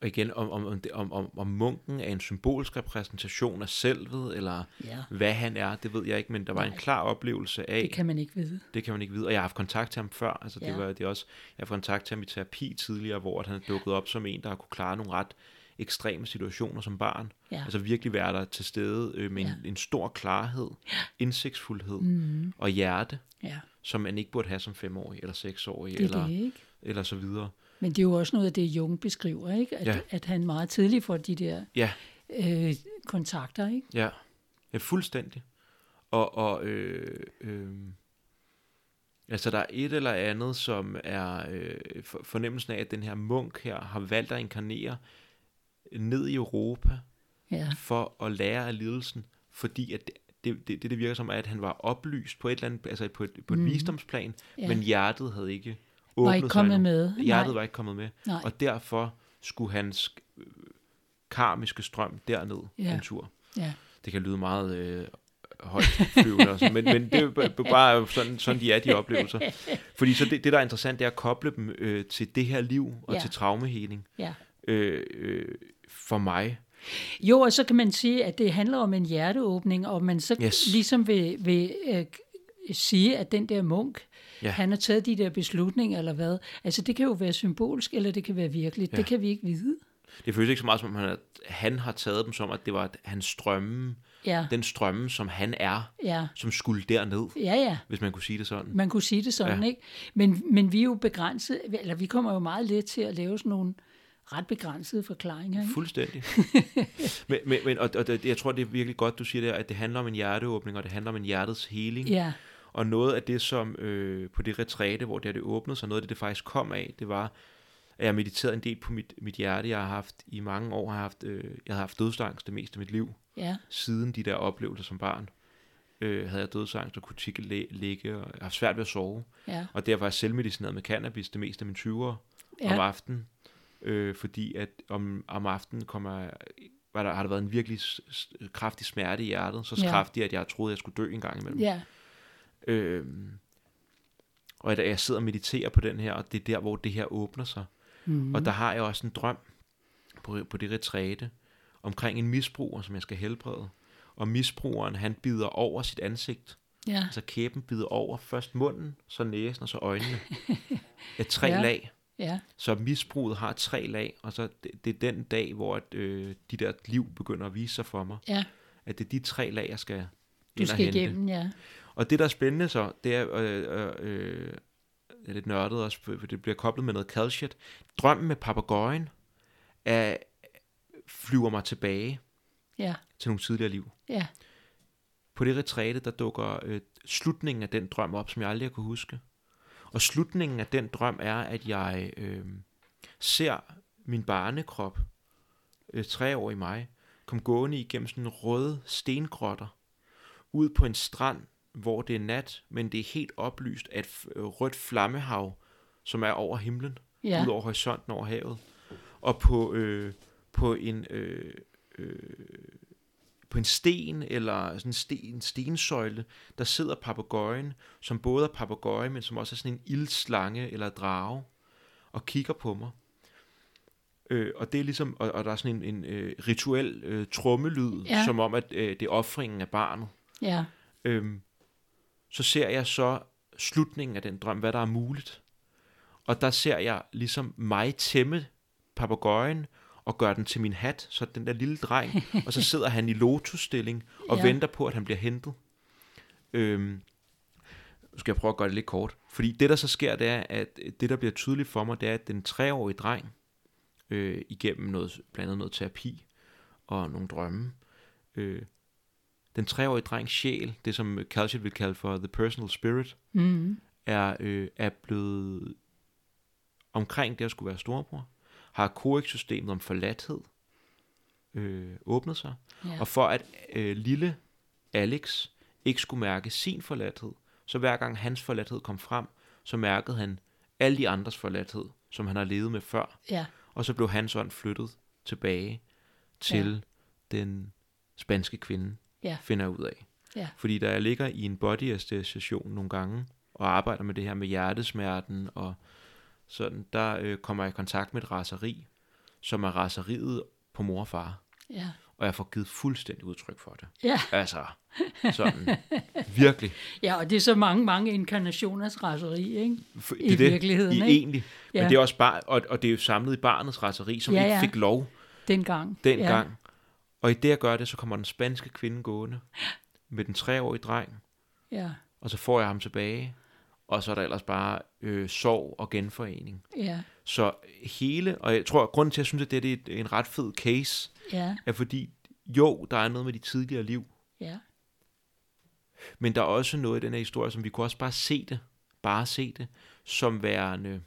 og igen, om, om, om, det- om, om, munken er en symbolsk repræsentation af selvet, eller Ja. hvad han er, det ved jeg ikke, men der var en Nej. klar oplevelse af, Det kan man ikke vide. Det kan man ikke vide. Og jeg har haft kontakt til ham før. Altså, det Ja. var det også, jeg har haft kontakt til ham i terapi tidligere, hvor at han er dukket op som en, der har kunne klare nogle ret ekstreme situationer som barn. Ja. Altså virkelig være der til stede øh, med en, Ja. en stor klarhed, indsigtsfuldhed Mm, og hjerte, ja, som man ikke burde have som femårig eller seksårig det er eller, det, ikke? eller så videre. Men det er jo også noget af det, Jung beskriver, ikke? At, Ja. at han meget tidligt får de der Ja, øh, kontakter, ikke? ja. Ja, fuldstændig. Og, og øh, øh, altså der er et eller andet, som er øh, for- fornemmelsen af, at den her munk her har valgt at inkarnere ned i Europa Ja, for at lære af lidelsen, fordi at det, det, det, det virker som, at han var oplyst på et eller andet, altså på et, på et mm. visdomsplan, ja. Men hjertet havde ikke var åbnet ikke sig kommet endnu. med. Hjertet Nej. var ikke kommet med, Nej. og derfor skulle hans øh, karmiske strøm derned Ja. en tur. Ja, Det kan lyde meget øh, højt flyvende, men, men det er bare sådan, sådan, de er, de oplevelser. Fordi så det, det, der er interessant, det er at koble dem øh, til det her liv og Ja. til traumeheling. ja. Øh, øh, for mig, Jo, og så kan man sige, at det handler om en hjerteåbning, og man så Yes. ligesom vil, vil øh, sige, at den der munk, Ja. han har taget de der beslutninger, eller hvad. Altså, det kan jo være symbolsk, eller det kan være virkeligt. Ja. Det kan vi ikke vide. det føles ikke så meget som, at han, han har taget dem som, at det var at hans strømme, Ja, den strømme, som han er, ja, som skulle derned, ja, ja. hvis man kunne sige det sådan. Man kunne sige det sådan, Ja. ikke? Men, men vi er jo begrænset, eller vi kommer jo meget let til at lave sådan nogle ret begrænsede forklaringer, ikke? Fuldstændig. [LAUGHS] men, men, men, og, og jeg tror, det er virkelig godt, du siger det, at det handler om en hjerteåbning, og det handler om en hjertets heling. Ja, Og noget af det, som øh, på det retræte, hvor det, her, det åbnede sig, noget af det, det faktisk kom af, det var, at jeg mediterede en del på mit, mit hjerte. Jeg har haft i mange år, har haft, øh, jeg har haft dødsangst det meste af mit liv. ja, Siden de der oplevelser som barn, øh, havde jeg dødsangst og kunne tikke læ- ligge, og jeg har haft svært ved at sove. ja, Og derfor har jeg selvmedicineret med cannabis det meste af mine 20'ere ja. om aftenen. Øh, fordi at om, om aftenen kommer, var der, har der været en virkelig kraftig smerte i hjertet. Så Ja. kraftig, at jeg troede, at jeg skulle dø en gang imellem. ja, Øhm, og at jeg sidder og mediterer på den her, og det er der, hvor det her åbner sig. Mm. Og der har jeg også en drøm på, på det retræte omkring en misbruger, som jeg skal helbrede. Og misbrugeren, han bider over sit ansigt. ja, Altså kæben bider over først munden, så næsen og så øjnene. [LAUGHS] Et tre. Ja. lag. Ja, Så misbruget har tre lag, og så det, det er den dag, hvor at, øh, de der liv begynder at vise sig for mig. ja. At det er de tre lag, jeg skal Du skal hente. igennem, ja. Og det, der er spændende så, det er, øh, øh, øh, det er lidt nørdet også, for det bliver koblet med noget calcium. Drømmen med papegøjen er, flyver mig tilbage Ja, til nogle tidligere liv. ja, På det retræte, der dukker øh, slutningen af den drøm op, som jeg aldrig har kunne huske. Og slutningen af den drøm er, at jeg øh, ser min barnekrop, øh, tre år i mig, kom gående igennem sådan røde stengrotter, ud på en strand, hvor det er nat, men det er helt oplyst af et rødt flammehav, som er over himlen, ja, ud over horisonten over havet. Og på, øh, på en... Øh, øh, på en sten eller sådan en, sten, en stensøjle, der sidder papegøjen, som både er papegøje, men som også er sådan en ildslange eller drage. og kigger på mig. Øh, og det er ligesom, og, og der er sådan en, en øh, rituel øh, trommelyd, Ja. som om, at øh, det er offringen af barnet. Ja, Øhm, så ser jeg så slutningen af den drøm, hvad der er muligt. Og der ser jeg ligesom mig tæmme papegøjen og gøre den til min hat, så den der lille dreng, [LAUGHS] og så sidder han i lotusstilling og Ja. venter på, at han bliver hentet. Øhm, nu skal jeg prøve at gøre det lidt kort. Fordi det, der så sker, det er, at det, der bliver tydeligt for mig, det er, at den treårige dreng, øh, igennem noget, blandt andet noget terapi og nogle drømme, øh, den treårige drengs sjæl, det som Calcium vil kalde for the personal spirit, mm, er, øh, er blevet omkring det at skulle være storebror, har koex-systemet om forladthed øh, åbnet sig, ja, og for at øh, lille Alex ikke skulle mærke sin forladthed, så hver gang hans forladthed kom frem, så mærkede han alle de andres forladthed, som han har levet med før, ja, og så blev hans ånd flyttet tilbage til ja. den spanske kvinde, Ja. finder jeg ud af. Ja. Fordi da jeg ligger i en body station nogle gange, og arbejder med det her med hjertesmerten, og sådan, der øh, kommer jeg i kontakt med et raseri, som er raseriet på mor og far. ja, Og jeg får givet fuldstændig udtryk for det. ja. Altså, sådan, virkelig. [LAUGHS] Ja, og det er så mange, mange inkarnationers raseri, ikke? For, I virkeligheden, I ikke? egentlig. Ja. Men det er også bare, og, og det er jo samlet i barnets raseri, som Ja, ja, ikke fik lov Dengang. dengang. Ja, Og i det at gøre det, så kommer den spanske kvinde gående [GASPS] med den treårige dreng, ja, og så får jeg ham tilbage, og så er der ellers bare øh, sorg og genforening. ja, Så hele, og jeg tror, at grunden til, at jeg synes, at det er et- en ret fed case, ja, er fordi, jo, der er noget med de tidligere liv, ja, men der er også noget i den her historie, som vi kunne også bare se det, bare se det, som værende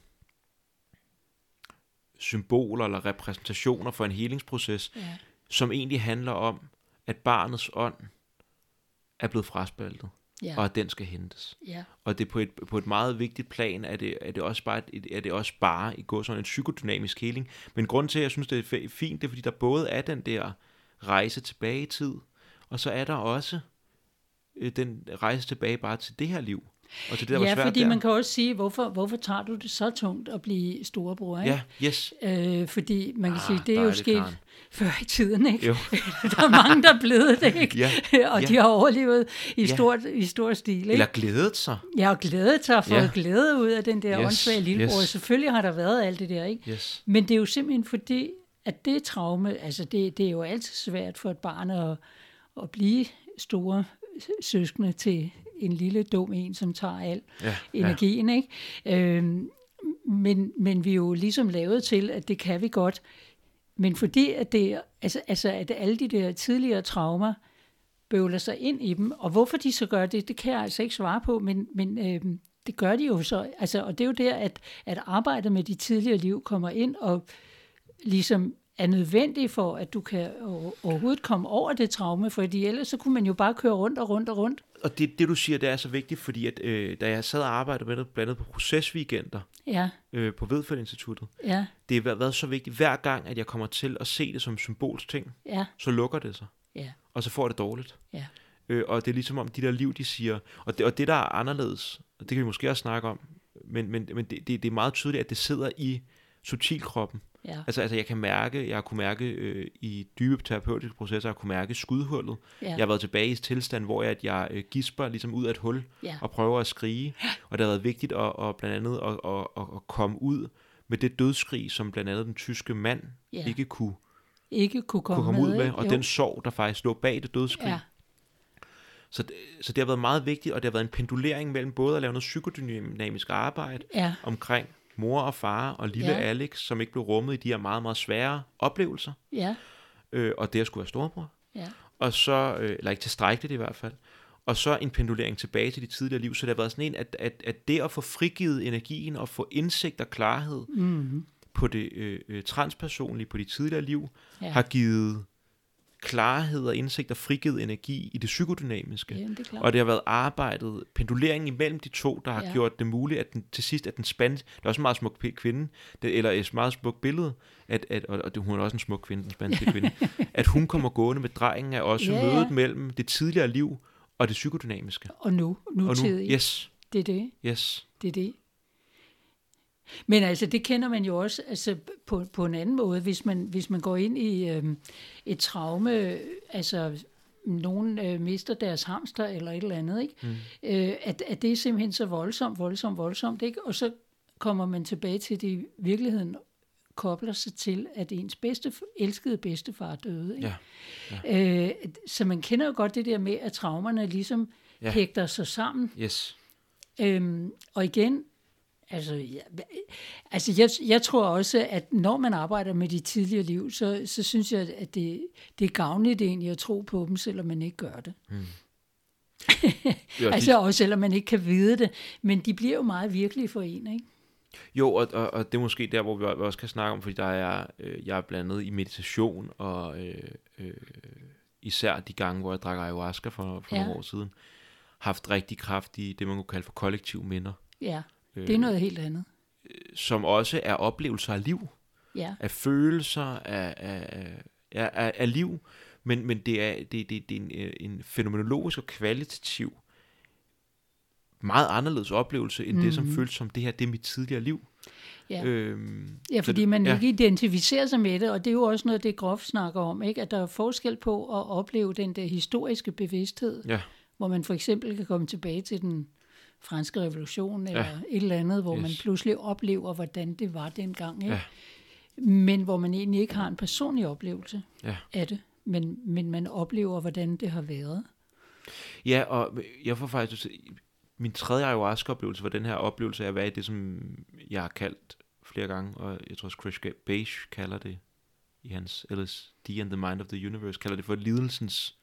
symboler eller repræsentationer for en helingsproces, ja, som egentlig handler om, at barnets ånd er blevet fraspaltet, ja, og at den skal hentes. ja, Og det på et, på et meget vigtigt plan, er det, er det også bare, et, er det også bare i går sådan en psykodynamisk healing. Men grunden til, at jeg synes, det er fint, det er, fordi der både er den der rejse tilbage i tid, og så er der også øh, den rejse tilbage bare til det her liv. Og det, der ja svært fordi der. man kan også sige, hvorfor, hvorfor tager du det så tungt at blive storebror, ikke? Ja, yes. Øh, fordi man kan Ah, sige, det er jo sket Karen. før i tiden, ikke? Jo. [LAUGHS] der er mange, der er blevet det, ikke? Ja, [LAUGHS] og ja. de har overlevet i, Ja. stort, i stor stil, ikke? Eller glædet sig. Jeg har glædet sig for Ja. ja. glæde ud af den der yes. åndssvage lillebror. yes. Selvfølgelig har der været alt det der, ikke? Yes. Men det er jo simpelthen fordi, at det traume, altså det, det er jo altid svært for et barn at, at blive store søskende til en lille dum en, som tager al Ja, energien, ikke? Øhm, men, men vi er jo ligesom lavet til, at det kan vi godt. Men fordi at, det, altså, altså, at alle de der tidligere traumer bøvler sig ind i dem, og hvorfor de så gør det, det kan jeg altså ikke svare på, men, men øhm, det gør de jo så. Altså, og det er jo der, at, at arbejdet med de tidligere liv kommer ind og ligesom er nødvendig for, at du kan overhovedet komme over det traume, fordi ellers så kunne man jo bare køre rundt og rundt og rundt. Og det, det, du siger, det er så vigtigt, fordi at, øh, da jeg sad og arbejdede med det, blandt andet på procesweekender Ja, øh, på Vedfældt Instituttet, ja, det har været- så vigtigt, hver gang, at jeg kommer til at se det som symbolsk ting, ja, så lukker det sig, ja, og så får det dårligt. ja, Øh, og det er ligesom om de der liv, de siger, og det, og det der er anderledes, og det kan vi måske også snakke om, men, men, men det, det, det er meget tydeligt, at det sidder i subtilkroppen. ja, Altså, altså jeg kan mærke, jeg har kunne mærke øh, i dybe terapeutiske processer, jeg kunne mærke skudhullet. ja, Jeg har været tilbage i et tilstand, hvor jeg, at jeg øh, gisper ligesom ud af et hul ja, og prøver at skrige. Og det har været vigtigt at, at blandt andet at, at, at, at komme ud med det dødsskrig, som blandt andet den tyske mand Ja. ikke kunne, ikke kunne komme, kunne komme ud med, og Jo. den sorg, der faktisk lå bag det dødsskrig. ja, Så, det, så det har været meget vigtigt, og det har været en pendulering mellem både at lave noget psykodynamisk arbejde ja, omkring mor og far og lille Ja. Alex, som ikke blev rummet i de her meget, meget svære oplevelser, ja, øh, og det at skulle være storebror. ja, og så, øh, eller ikke tilstrækkeligt i hvert fald, og så en pendulering tilbage til de tidligere liv, så det har været sådan en, at, at, at det at få frigivet energien og få indsigt og klarhed mm, på det øh, øh, transpersonlige, på de tidligere liv, ja. har givet klarhed og indsigt og frigivet energi i det psykodynamiske. Jamen, det er klart. Og det har været arbejdet, penduleringen imellem de to, der har Ja. gjort det muligt, at den, til sidst, at den spanske, det er også en meget smuk kvinde, det, eller et meget smukt billede, at, at, og, og det, hun er også en smuk kvinde, den spanske [LAUGHS] kvinde, at hun kommer gående med drengen, er også Ja, ja, ja. mødet mellem det tidligere liv og det psykodynamiske. Og nu, Og nu, yes, Det er det, yes. det er det. Men altså, det kender man jo også altså, på, på en anden måde, hvis man, hvis man går ind i øhm, et traume, altså nogen øh, mister deres hamster eller et eller andet, ikke? Mm. Øh, at, at det er simpelthen så voldsomt, voldsomt, voldsomt, ikke? Og så kommer man tilbage til, det i virkeligheden kobler sig til, at ens bedste, elskede bedstefar døde. Ikke? Ja. Ja. Øh, så man kender jo godt det der med, at traumerne ligesom ja. hægter sig sammen. Yes. Øhm, og igen, altså, ja, altså jeg, jeg tror også, at når man arbejder med de tidligere liv, så, så synes jeg, at det, det er gavnligt egentlig at tro på dem, selvom man ikke gør det. Hmm. [LAUGHS] altså også selvom man ikke kan vide det, men de bliver jo meget virkelige for en, ikke? Jo, og, og, og det er måske der, hvor vi også kan snakke om, fordi der er, øh, jeg er blandet i meditation, og øh, øh, især de gange, hvor jeg drak ayahuasca for, for ja. nogle år siden, haft rigtig kraftige, det man kunne kalde for kollektive minder. Ja, det er øh, noget helt andet. Som også er oplevelser af liv. Ja. Af følelser, af, af, af, af, af liv, men, men det er, det, det, det er en, øh, en fænomenologisk og kvalitativ meget anderledes oplevelse, end mm. det, som mhm. føles som det her, det er mit tidligere liv. Ja, øhm, ja fordi det, man ja. ikke identificerer sig med det, og det er jo også noget, det Grof snakker om, ikke? at der er forskel på at opleve den der historiske bevidsthed, ja. hvor man for eksempel kan komme tilbage til den franske revolution, eller ja. et eller andet, hvor yes. man pludselig oplever, hvordan det var dengang. Ikke? Ja. Men hvor man egentlig ikke har en personlig oplevelse ja. af det, men, men man oplever, hvordan det har været. Ja, og jeg får faktisk min tredje ayahuasca-oplevelse var den her oplevelse af at være i det, som jeg har kaldt flere gange, og jeg tror også Chris Beige kalder det i hans LSD and the Mind of the Universe, kalder det for lidelsens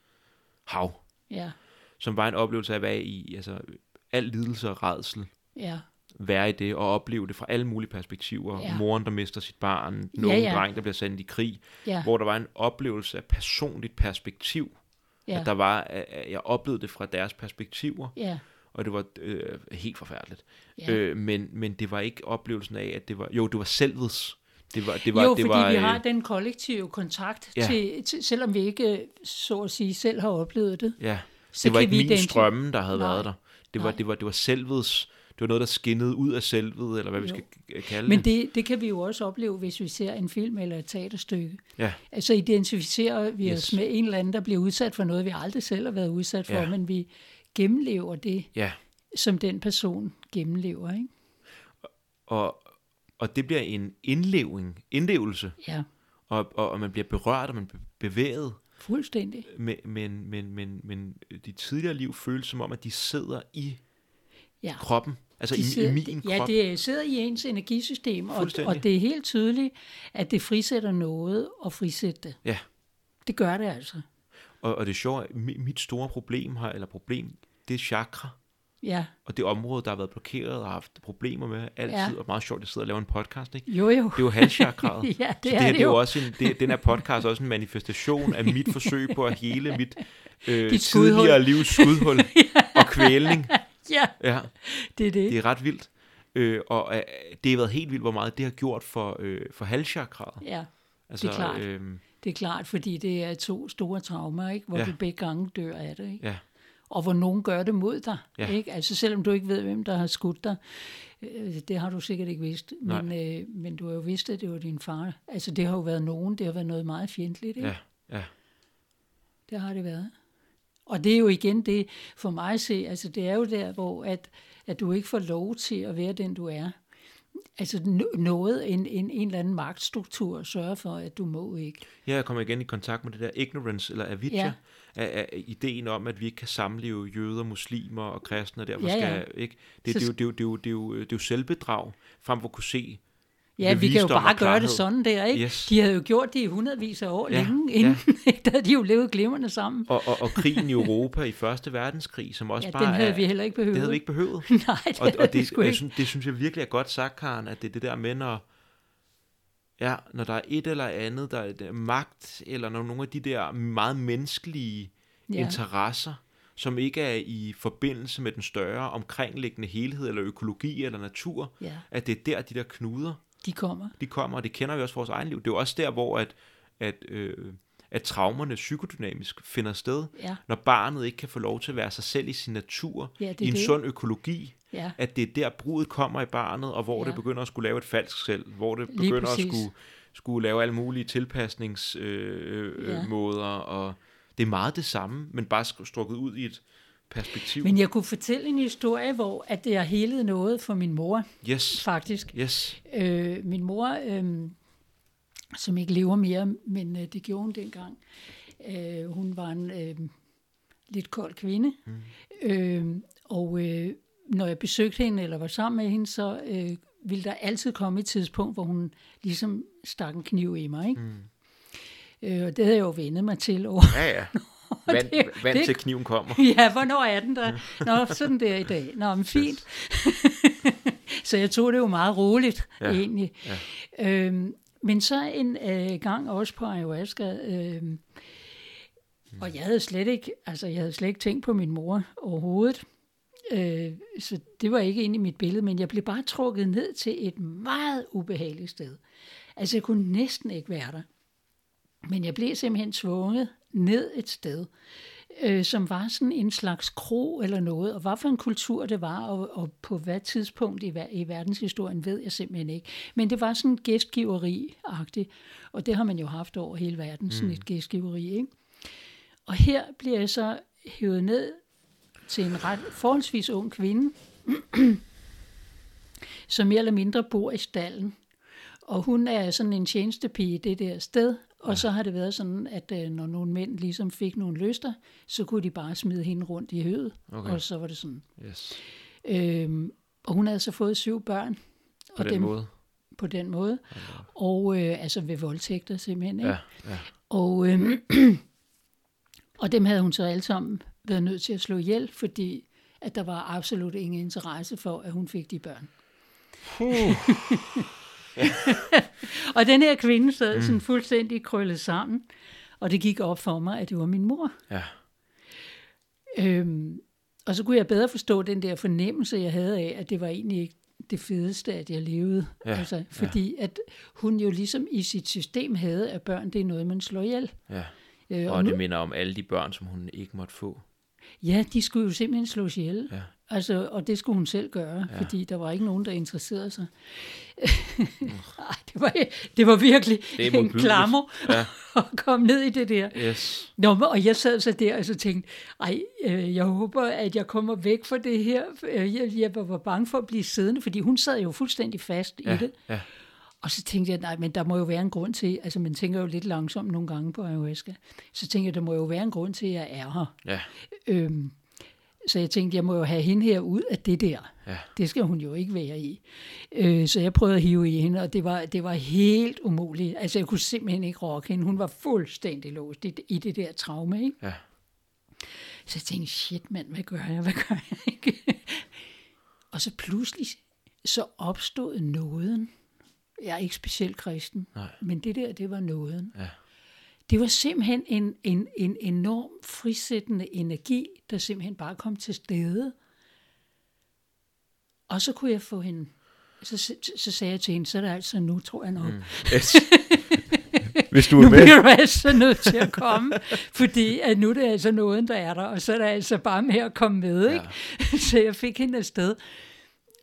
hav. Ja. Som var en oplevelse af at være i, altså al lidelse og redsel. Ja. Være i det og opleve det fra alle mulige perspektiver. Ja. Moren, der mister sit barn, den ja, ja. dreng, der bliver sendt i krig. Ja. Hvor der var en oplevelse af personligt perspektiv. Ja. At der var, at jeg oplevede det fra deres perspektiver. Ja og det var øh, helt forfærdeligt. Ja. Øh, men, men det var ikke oplevelsen af, at det var, jo, det var selvets. Det var, det var, jo, det fordi var, vi har den kollektive kontakt, ja. til, til, selvom vi ikke, så at sige, selv har oplevet det. Ja, så det var ikke min strømme, der havde Nej. været der. Det var, det var, det var selvets, det var noget, der skinnede ud af selvet, eller hvad jo. vi skal kalde Men det. Men det, det kan vi jo også opleve, hvis vi ser en film eller et teaterstykke. Ja. Altså identificerer vi yes. os med en eller anden, der bliver udsat for noget, vi aldrig selv har været udsat for, ja. men vi gennemlever det, ja. som den person gennemlever. Ikke? Og, og det bliver en indleving, indlevelse. Ja. Og, og, og man bliver berørt, og man bliver bevæget. Fuldstændig. Men, men, men, men, men de tidligere liv føles som om, at de sidder i ja. kroppen. Altså de i, sidder, i min ja, krop. Ja, det sidder i ens energisystem, og, og det er helt tydeligt, at det frisætter noget og frisætter det. Ja. Det gør det altså. Og, og det er sjovt, mit store problem her, eller problem, det er chakra. Ja. Og det område, der har været blokeret og haft problemer med altid, ja. og meget sjovt, at jeg sidder og laver en podcast, ikke? Jo, jo. Det er jo halschakraet. [LAUGHS] ja, det, Så det, er det, det er jo også en, det, den her podcast er også en manifestation af mit forsøg på at hele mit [LAUGHS] øh, tidligere livs skudhul [LAUGHS] ja. og kvælning. ja, ja, det er det. Det er ret vildt. Øh, og øh, det har været helt vildt, hvor meget det har gjort for, øh, for halschakraet. Ja, altså, det er klart. Øh, det er klart, fordi det er to store traumer, ikke? hvor ja. du begge gange dør af det. Ikke? Ja. Og hvor nogen gør det mod dig. Ja. Ikke? Altså selvom du ikke ved, hvem der har skudt dig. Øh, det har du sikkert ikke vidst. Men, øh, men du har jo vidst, at det var din far. Altså det har jo været nogen. Det har været noget meget fjendtligt. Ikke? Ja, ja. Det har det været. Og det er jo igen det, for mig at se, altså det er jo der, hvor at, at du ikke får lov til at være den, du er altså noget, en, en, en eller anden magtstruktur sørger for, at du må ikke. Ja, jeg kommer igen i kontakt med det der ignorance, eller avidya, ja. Af, af ideen om, at vi ikke kan samleve jøder, muslimer og kristne, og derfor ja, ja. skal, ikke? Det, det, det, det, det, det, det, det, det, er jo selvbedrag, frem for at kunne se Ja, vi kan jo bare gøre det sådan der, ikke? Yes. De havde jo gjort det i hundredvis af år ja, længe inden, ja. der havde de jo levet glimrende sammen. Og, og, og krigen i Europa i Første Verdenskrig, som også ja, bare den havde er, vi heller ikke behøvet. Det havde vi ikke behøvet. [LAUGHS] Nej, det og, og det, jeg synes, det synes jeg virkelig er godt sagt, Karen, at det er det der med, når, ja, når der er et eller andet, der er magt, eller når nogle af de der meget menneskelige ja. interesser, som ikke er i forbindelse med den større omkringliggende helhed, eller økologi, eller natur, ja. at det er der, de der knuder de kommer. De kommer, og det kender vi også fra vores egen liv. Det er jo også der, hvor at, at, øh, at traumerne psykodynamisk finder sted, Ja. når barnet ikke kan få lov til at være sig selv i sin natur, Ja, det i en det. sund økologi, Ja. at det er der brudet kommer i barnet, og hvor Ja. det begynder at skulle lave et falsk selv, hvor det begynder at skulle, skulle lave alle mulige tilpasningsmåder, øh, Ja. ja. måder, og det er meget det samme, men bare strukket ud i et perspektiv. Men jeg kunne fortælle en historie, hvor at det har helet noget for min mor, yes, faktisk. yes, Øh, min mor, øh, som ikke lever mere, men øh, det gjorde hun dengang, øh, hun var en øh, lidt kold kvinde. Mm. Øh, og øh, når jeg besøgte hende, eller var sammen med hende, så øh, ville der altid komme et tidspunkt, hvor hun ligesom stak en kniv i mig. Ikke? Mm. Øh, og det havde jeg jo vendet mig til over. ja ja. [LAUGHS] Vand, det- vand det- til kniven kommer. [LAUGHS] Ja, hvornår er den der? Nå, sådan der i dag. Nå, men fint. [LAUGHS] så jeg tog det jo meget roligt. Ja, egentlig. Ja. Øhm, men så en øh, gang også på ayahuasca, øhm, og jeg havde slet ikke, altså jeg havde slet ikke tænkt på min mor overhovedet. Øh, så det var ikke inde i mit billede, men jeg blev bare trukket ned til et meget ubehageligt sted. Altså jeg kunne næsten ikke være der. Men jeg blev simpelthen tvunget ned et sted, øh, som var sådan en slags kro eller noget, og hvad for en kultur det var, og, og på hvad tidspunkt i, i verdenshistorien, ved jeg simpelthen ikke. Men det var sådan gæstgiveri-agtigt, og det har man jo haft over hele verden, sådan et gæstgiveri. Ikke? Og her bliver jeg så hævet ned til en ret forholdsvis ung kvinde, [CLEARS THROAT] som mere eller mindre bor i stallen. Og hun er sådan en tjenestepige det der sted, og så har det været sådan, at øh, når nogle mænd ligesom fik nogle lyster, så kunne de bare smide hende rundt i høet, Okay. og så var det sådan. Yes. Øhm, og hun havde så fået syv børn. På og den måde. På den måde. Og øh, altså ved voldtægter simpelthen. Ikke? Ja, ja. Og, øh, [CLEARS THROAT] og dem havde hun så alle sammen været nødt til at slå ihjel, fordi at der var absolut ingen interesse for, at hun fik de børn. [LAUGHS] [LAUGHS] og den her kvinde sad sådan fuldstændig krøllet sammen, og det gik op for mig, at det var min mor. ja. Øhm, og så kunne jeg bedre forstå den der fornemmelse, jeg havde af, at det var egentlig ikke det fedeste, at jeg levede. Ja, altså, fordi at hun jo ligesom i sit system havde, at børn, det er noget, man slår ihjel. ja. Øh, Og nu, det minder om alle de børn, som hun ikke måtte få. ja, de skulle jo simpelthen slås ihjel. Ja. Altså, og det skulle hun selv gøre, ja. fordi der var ikke nogen, der interesserede sig. [LAUGHS] Ej, det, var, det var virkelig Det en klammer Ja. at komme ned i det der. Yes. Nå, og jeg sad så der og så tænkte, ej, øh, jeg håber, at jeg kommer væk fra det her. Øh, Jeg, jeg var bange for at blive siddende, fordi hun sad jo fuldstændig fast Ja, i det. ja. Og så tænkte jeg, nej, men der må jo være en grund til, altså man tænker jo lidt langsomt nogle gange på ayahuasca, så tænkte jeg, der må jo være en grund til, at jeg er her. Ja, Øhm, så jeg tænkte, jeg må jo have hende her ud af det der. ja. Det skal hun jo ikke være i. Øh, så jeg prøvede at hive i hende, og det var, det var helt umuligt. Altså, jeg kunne simpelthen ikke rokke hende. Hun var fuldstændig låst i, i det der traume, ikke? Ja. Så jeg tænkte, shit mand, hvad gør jeg, hvad gør jeg ikke? og så pludselig, så opstod nåden. Jeg er ikke specielt kristen, Nej. men det der, det var nåden. Ja. Det var simpelthen en, en, en enorm frisættende energi, der simpelthen bare kom til stede. Og så kunne jeg få hende, så, så, så sagde jeg til hende, så er det altså nu, tror jeg nok. Mm. [LAUGHS] Yes. Hvis du Nu er med. bliver du altså nødt til at komme, fordi at nu er det altså noget, der er der, og så er det altså bare med at komme med. Ikke? Ja. [LAUGHS] Så jeg fik hende afsted.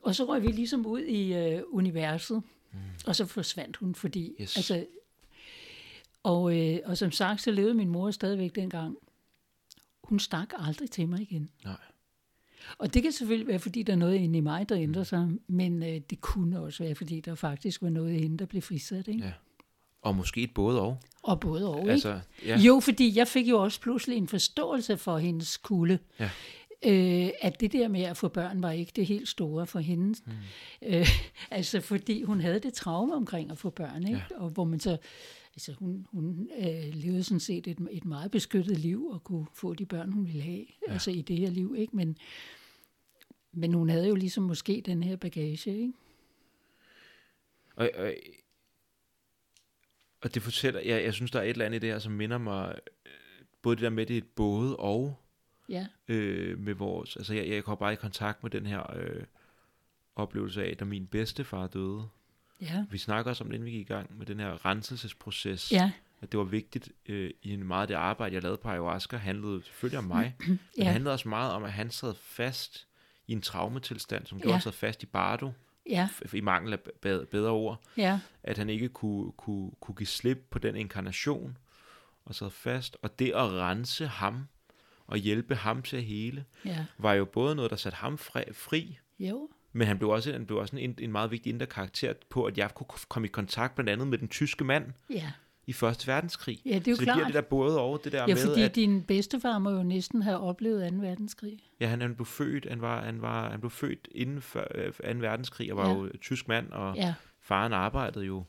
Og så røg vi ligesom ud i øh, universet, mm. og så forsvandt hun, fordi... Yes. Altså, og, øh, og som sagt, så levede min mor stadigvæk dengang. Hun stak aldrig til mig igen. Nej. Og det kan selvfølgelig være, fordi der er noget inde i mig, der ændrer sig, men øh, det kunne også være, fordi der faktisk var noget i hende, der blev frisat. Ikke? Ja. Og måske et både og. Og både og, ikke? Altså, ja. Jo, fordi jeg fik jo også pludselig en forståelse for hendes kulde. Ja. Øh, at det der med at få børn var ikke det helt store for hende. Mm. Øh, [LAUGHS] altså fordi hun havde det traume omkring at få børn, ikke? Ja. og hvor man så, altså hun, hun øh, levede sådan set et, et meget beskyttet liv og kunne få de børn, hun ville have, ja. altså i det her liv, ikke? Men, men hun havde jo ligesom måske den her bagage, ikke? Og, og, og det fortæller, jeg, jeg synes, der er et eller andet i det her, som minder mig, øh, både det der med, det er et både og, Ja, øh, med vores, altså jeg, jeg kom bare i kontakt med den her øh, oplevelse af, da min bedstefar døde. Ja, Vi snakker også om det, inden vi gik i gang med den her renselsesproces ja, at det var vigtigt øh, i en meget af det arbejde, jeg lavede på ayahuasca, handlede selvfølgelig om mig, [CLEARS THROAT] men Ja. det handlede også meget om, at han sad fast i en traumetilstand, som gjorde, Ja. sad fast i bardo, Ja, i mangel af ba- bedre ord, ja, at han ikke kunne, kunne, kunne give slip på den inkarnation, og sad fast, og det at rense ham, og hjælpe ham til at hele, ja. var jo både noget, der satte ham fri, fri Jo, men han blev også, han blev også en, en meget vigtig indre karakter på, at jeg kunne komme i kontakt blandt andet med den tyske mand ja. i Første Verdenskrig. Ja, det er jo så det klart. det der både over det der Ja, med, fordi at din bedstefar må jo næsten have oplevet 2. verdenskrig. ja, han, han blev født, han, var, han, var, han blev født inden for øh, 2. verdenskrig, og var Ja. jo tysk mand, og Ja, faren arbejdede jo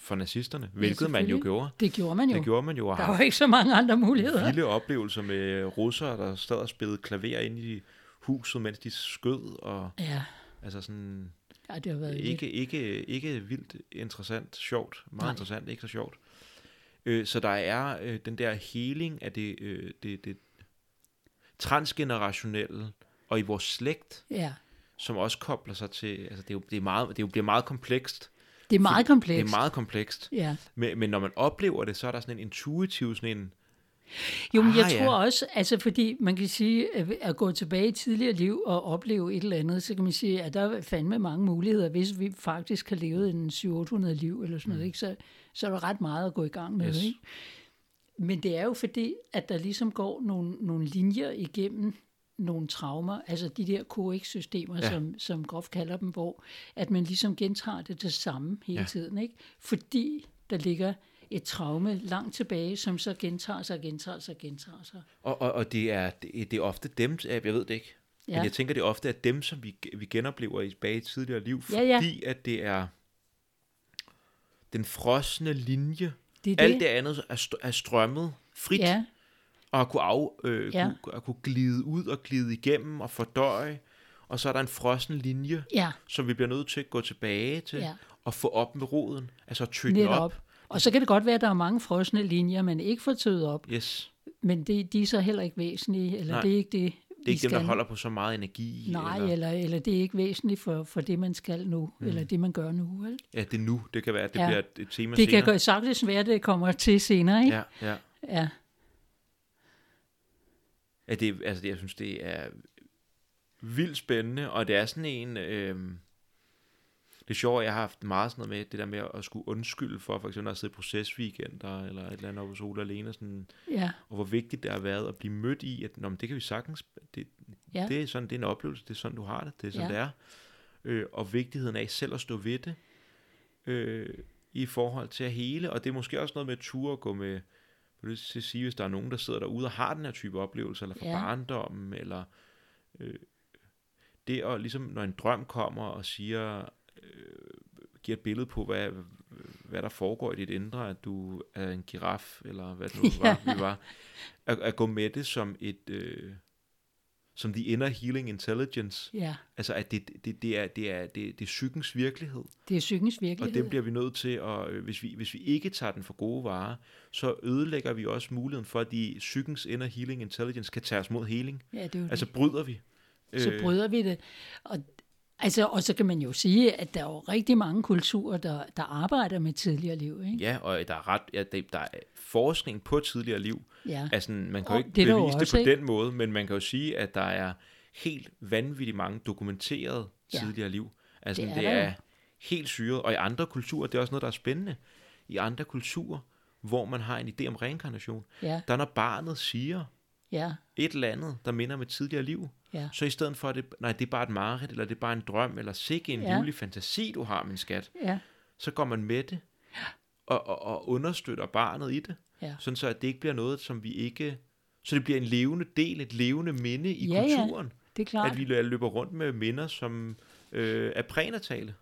for nazisterne, hvilket man jo gjorde. det gjorde man jo. Det gjorde man jo, og Der var ikke så mange andre muligheder. vilde oplevelser med russere, der stod og spillede klaver ind i huset, mens de skød, og Ja, altså sådan... ja det har været lidt. Ikke, ikke, ikke vildt interessant, sjovt, meget Nej. Interessant, ikke så sjovt. Øh, så der er øh, den der healing af det, øh, det, det transgenerationelle, og i vores slægt, Ja, som også kobler sig til, altså det, er jo, det, er meget, det er jo, bliver meget komplekst. det er meget komplekst. Det er meget komplekst. Ja. Men, men når man oplever det, så er der sådan en intuitiv, sådan en, Jo, men jeg Ah, tror ja. også, altså fordi man kan sige, at gå tilbage i tidligere liv og opleve et eller andet, så kan man sige, at der er fandme mange muligheder, hvis vi faktisk har levet en 700-800 liv eller sådan noget, Mm. ikke? Så, så er der ret meget at gå i gang med. Yes. Ikke? Men det er jo fordi, at der ligesom går nogle, nogle linjer igennem nogle traumer, altså de der KX-systemer, ja. Som, som Grof kalder dem, hvor at man ligesom gentager det det samme hele Ja. tiden, ikke? fordi der ligger et traume langt tilbage, som så gentager sig, gentager sig, gentager sig. og, og, og det, er, det, det er ofte dem, jeg ved det ikke, ja. Ja. men jeg tænker, det er ofte er dem, som vi, vi genoplever i tilbage i tidligere liv, Ja, ja. fordi at det er den frosne linje, Det er Alt det. det andet er, st- er strømmet frit, ja. Ja, og har kunne, af, øh, Ja. ja. kunne, kunne glide ud og glide igennem og fordøje. Og så er der en frossen linje, ja, som vi bliver nødt til at gå tilbage til Ja. og få op med roden. Altså at tøtte den op. Og så kan det godt være, at der er mange frosne linjer, man ikke får tøet op, Yes. men det, de er så heller ikke væsentlige, eller Nej, det er ikke det, Det er ikke dem, der skal. holder på så meget energi. Nej, eller, eller, eller det er ikke væsentligt for, for det, man skal nu, mm. eller det, man gør nu. Vel? Ja, det er nu. Det kan være, at det Ja. bliver et, tema Det kan senere. godt sagtens være, at det kommer til senere, ikke? Ja, ja. ja. Ja, det, altså, det, jeg synes, det er vildt spændende, og det er sådan en... Øh, det sjovt, jeg har haft meget sådan noget med det der med at skulle undskylde for, for eksempel at sidde i procesweekender, eller et eller andet oppe Sola alene, sådan, ja. og hvor vigtigt det har været at blive mødt i, at Nå, men det kan vi sagtens, det, Ja. det er sådan, det er en oplevelse, det er sådan, du har det, det er sådan, Ja. det er. Øh, og vigtigheden af selv at stå ved det, øh, i forhold til at hele, og det er måske også noget med at ture at gå med, vil du sige, hvis der er nogen, der sidder derude og har den her type oplevelse, eller fra Ja. barndommen, eller øh, det at ligesom, når en drøm kommer og siger, giver et billede på, hvad, hvad der foregår i dit indre, at du er en giraf, eller hvad det [LAUGHS] nu Ja. var, vi var, at, at gå med det som et, øh, som the inner healing intelligence, ja. altså at det, det, det, er, det, er, det, det er psykens virkelighed, Det er psykens og virkelighed. den bliver vi nødt til, at, øh, hvis, vi, hvis vi ikke tager den for gode varer, så ødelægger vi også muligheden for, at de psykens inner healing intelligence kan tage os mod healing. Ja, det er jo Altså det. bryder vi. Så Øh, bryder vi det. Og, altså, og så kan man jo sige, at der er jo rigtig mange kulturer, der, der arbejder med tidligere liv. Ikke? Ja, og der er, ret, ja, det- der er forskning på tidligere liv. Ja. Altså, man kan Og jo ikke det bevise det også, på ikke? den måde, men man kan jo sige, at der er helt vanvittigt mange dokumenterede Ja. tidligere liv. Altså, Det det er det jo. er helt syret. Og i andre kulturer, det er også noget, der er spændende. I andre kulturer, hvor man har en idé om reinkarnation, Ja, der når barnet siger ja, et eller andet, der minder om et tidligere liv, ja. så i stedet for, at det, nej, det er bare et mareridt, eller det er bare en drøm, eller sikke en Ja. ja. livlig fantasi, du har, min skat, Ja, så går man med det, og, og, og understøtter barnet i det, ja. sådan så at det ikke bliver noget, som vi ikke... Så det bliver en levende del, et levende minde i Ja, ja. kulturen. Det er klart. At vi løber rundt med minder, som øh, er prænatale.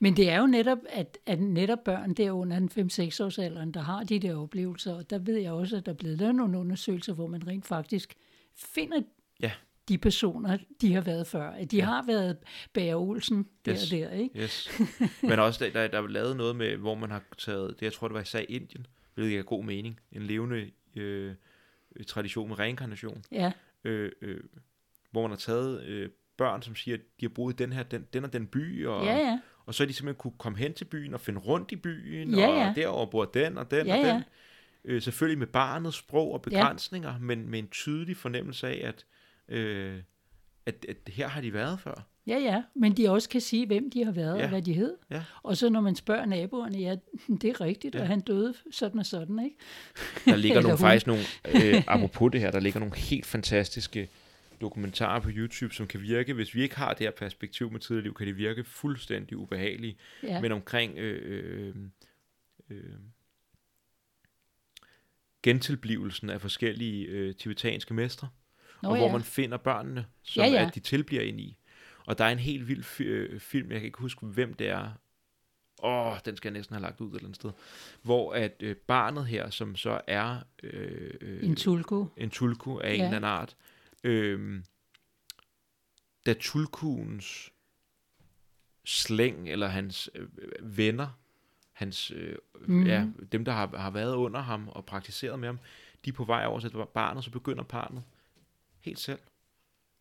Men det er jo netop, at, at netop børn der under den 5-6 års alderen, der har de der oplevelser, og der ved jeg også, at der er blevet lavet nogle undersøgelser, hvor man rent faktisk finder Ja. De personer, de har været før. At de ja. Ja. har været Bager Olsen der Yes. og der, ikke? Yes. [LAUGHS] Men også, der, der, der er lavet noget med, hvor man har taget, det jeg tror, det var især Indien, hvilket er god mening, en levende øh, tradition med reinkarnation, Ja, øh, øh, hvor man har taget øh, børn, som siger, at de har boet i den her, den, den og den by, og, ja, ja. og så er de simpelthen kunne komme hen til byen og finde rundt i byen, Ja, og ja. derover bor den og den Ja, og ja. den. Øh, selvfølgelig med barnets sprog og begrænsninger, men med en tydelig fornemmelse af, at, øh, at, at her har de været før. Ja, ja, men de også kan sige, hvem de har været Ja. og hvad de hed. Ja. Og så når man spørger naboerne, ja, [LAUGHS] det er rigtigt, Ja. og han døde sådan og sådan, ikke? Der ligger [LAUGHS] nogle, hun. faktisk nogle, øh, [LAUGHS] apropos det her, der ligger nogle helt fantastiske dokumentarer på YouTube, som kan virke, hvis vi ikke har det her perspektiv med tidligere liv, kan det virke fuldstændig ubehagelige, Ja, ja. men omkring øh, øh, øh, gentilblivelsen af forskellige øh, tibetanske mestre, Nå, og hvor ja. man finder børnene, som Ja, ja, at de tilbliver ind i. Og der er en helt vild fi- øh, film, jeg kan ikke huske, hvem det er. Åh, den skal jeg næsten have lagt ud et eller andet sted. Hvor at øh, barnet her, som så er øh, øh, En tulku. en tulku af ja. en eller anden art, øh, da tulkuens slæng, eller hans øh, venner, hans, øh, Mhm. mm. ja, dem der har, har været under ham og praktiseret med ham, de er på vej over til barnet, så begynder barnet helt selv,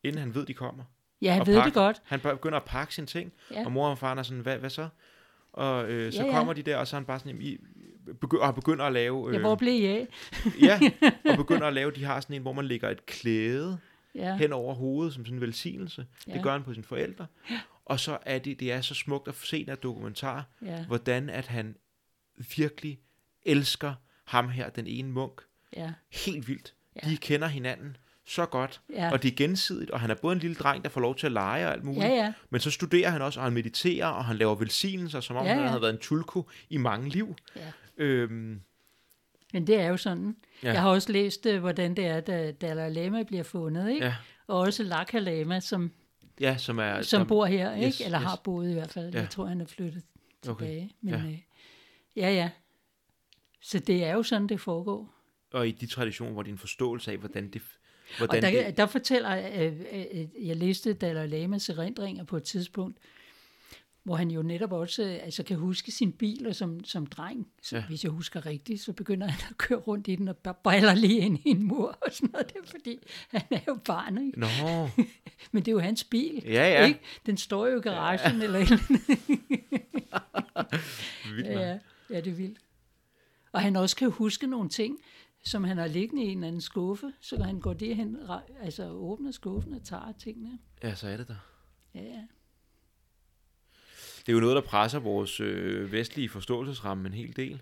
inden han ved, de kommer. Ja, han Og ved pakke- det godt. Han begynder at pakke sine ting, Ja. og mor og faren er sådan, hvad, hvad så? Og øh, så Ja, ja. kommer de der, og så er han bare sådan, I begynder, og begynder at lave... Ja, hvor blev I af? [LAUGHS] ja, og [LAUGHS] begynder at lave, de har sådan en, hvor man lægger et klæde Ja, hen over hovedet som sådan en velsignelse. Ja. Ja. Det gør han på sine forældre. Og så er det, det er så smukt at se den dokumentar, ja, hvordan at han virkelig elsker ham her, den ene munk, ja, helt vildt. Ja. De kender hinanden så godt, ja. og det er gensidigt, og han er både en lille dreng, der får lov til at lege og alt muligt, Ja, ja. men så studerer han også, og han mediterer, og han laver velsignelser, som om Ja, han ja. havde været en tulku i mange liv. Ja. Øhm, Men det er jo sådan. Ja. Jeg har også læst, øh, hvordan det er, da Dalai Lama bliver fundet, ikke? ja, Og også Lakha Lama, som, ja, som er... som bor her, ikke? yes, Eller har yes. boet i hvert fald. Ja. Jeg tror, han er flyttet Okay. tilbage. Men, Ja. ja. Øh, ja, ja. Så det er jo sådan, det foregår. Og i de traditioner, hvor det er en forståelse af, hvordan det... Og Hvordan der, det der fortæller, øh, øh, jeg læste Dalai Lamas erindringer på et tidspunkt, hvor han jo netop også øh, altså kan huske sin bil, og som, som dreng, så, Ja. hvis jeg husker rigtigt, så begynder han at køre rundt i den og bare bræller lige ind i en mur og sådan noget, det er fordi han er jo barn, ikke? Nå, [LAUGHS] Men det er jo hans bil, Ja, ja. ikke? Den står jo i garagen ja. eller eller [LAUGHS] vildt, ja, ja, det er vildt. Og han også kan huske nogle ting, som han har liggende i en anden skuffe, så kan han gå derhen, altså åbner skuffen og tager tingene. ja, så er det der. Ja, ja. Det er jo noget, der presser vores øh, vestlige forståelsesramme en hel del.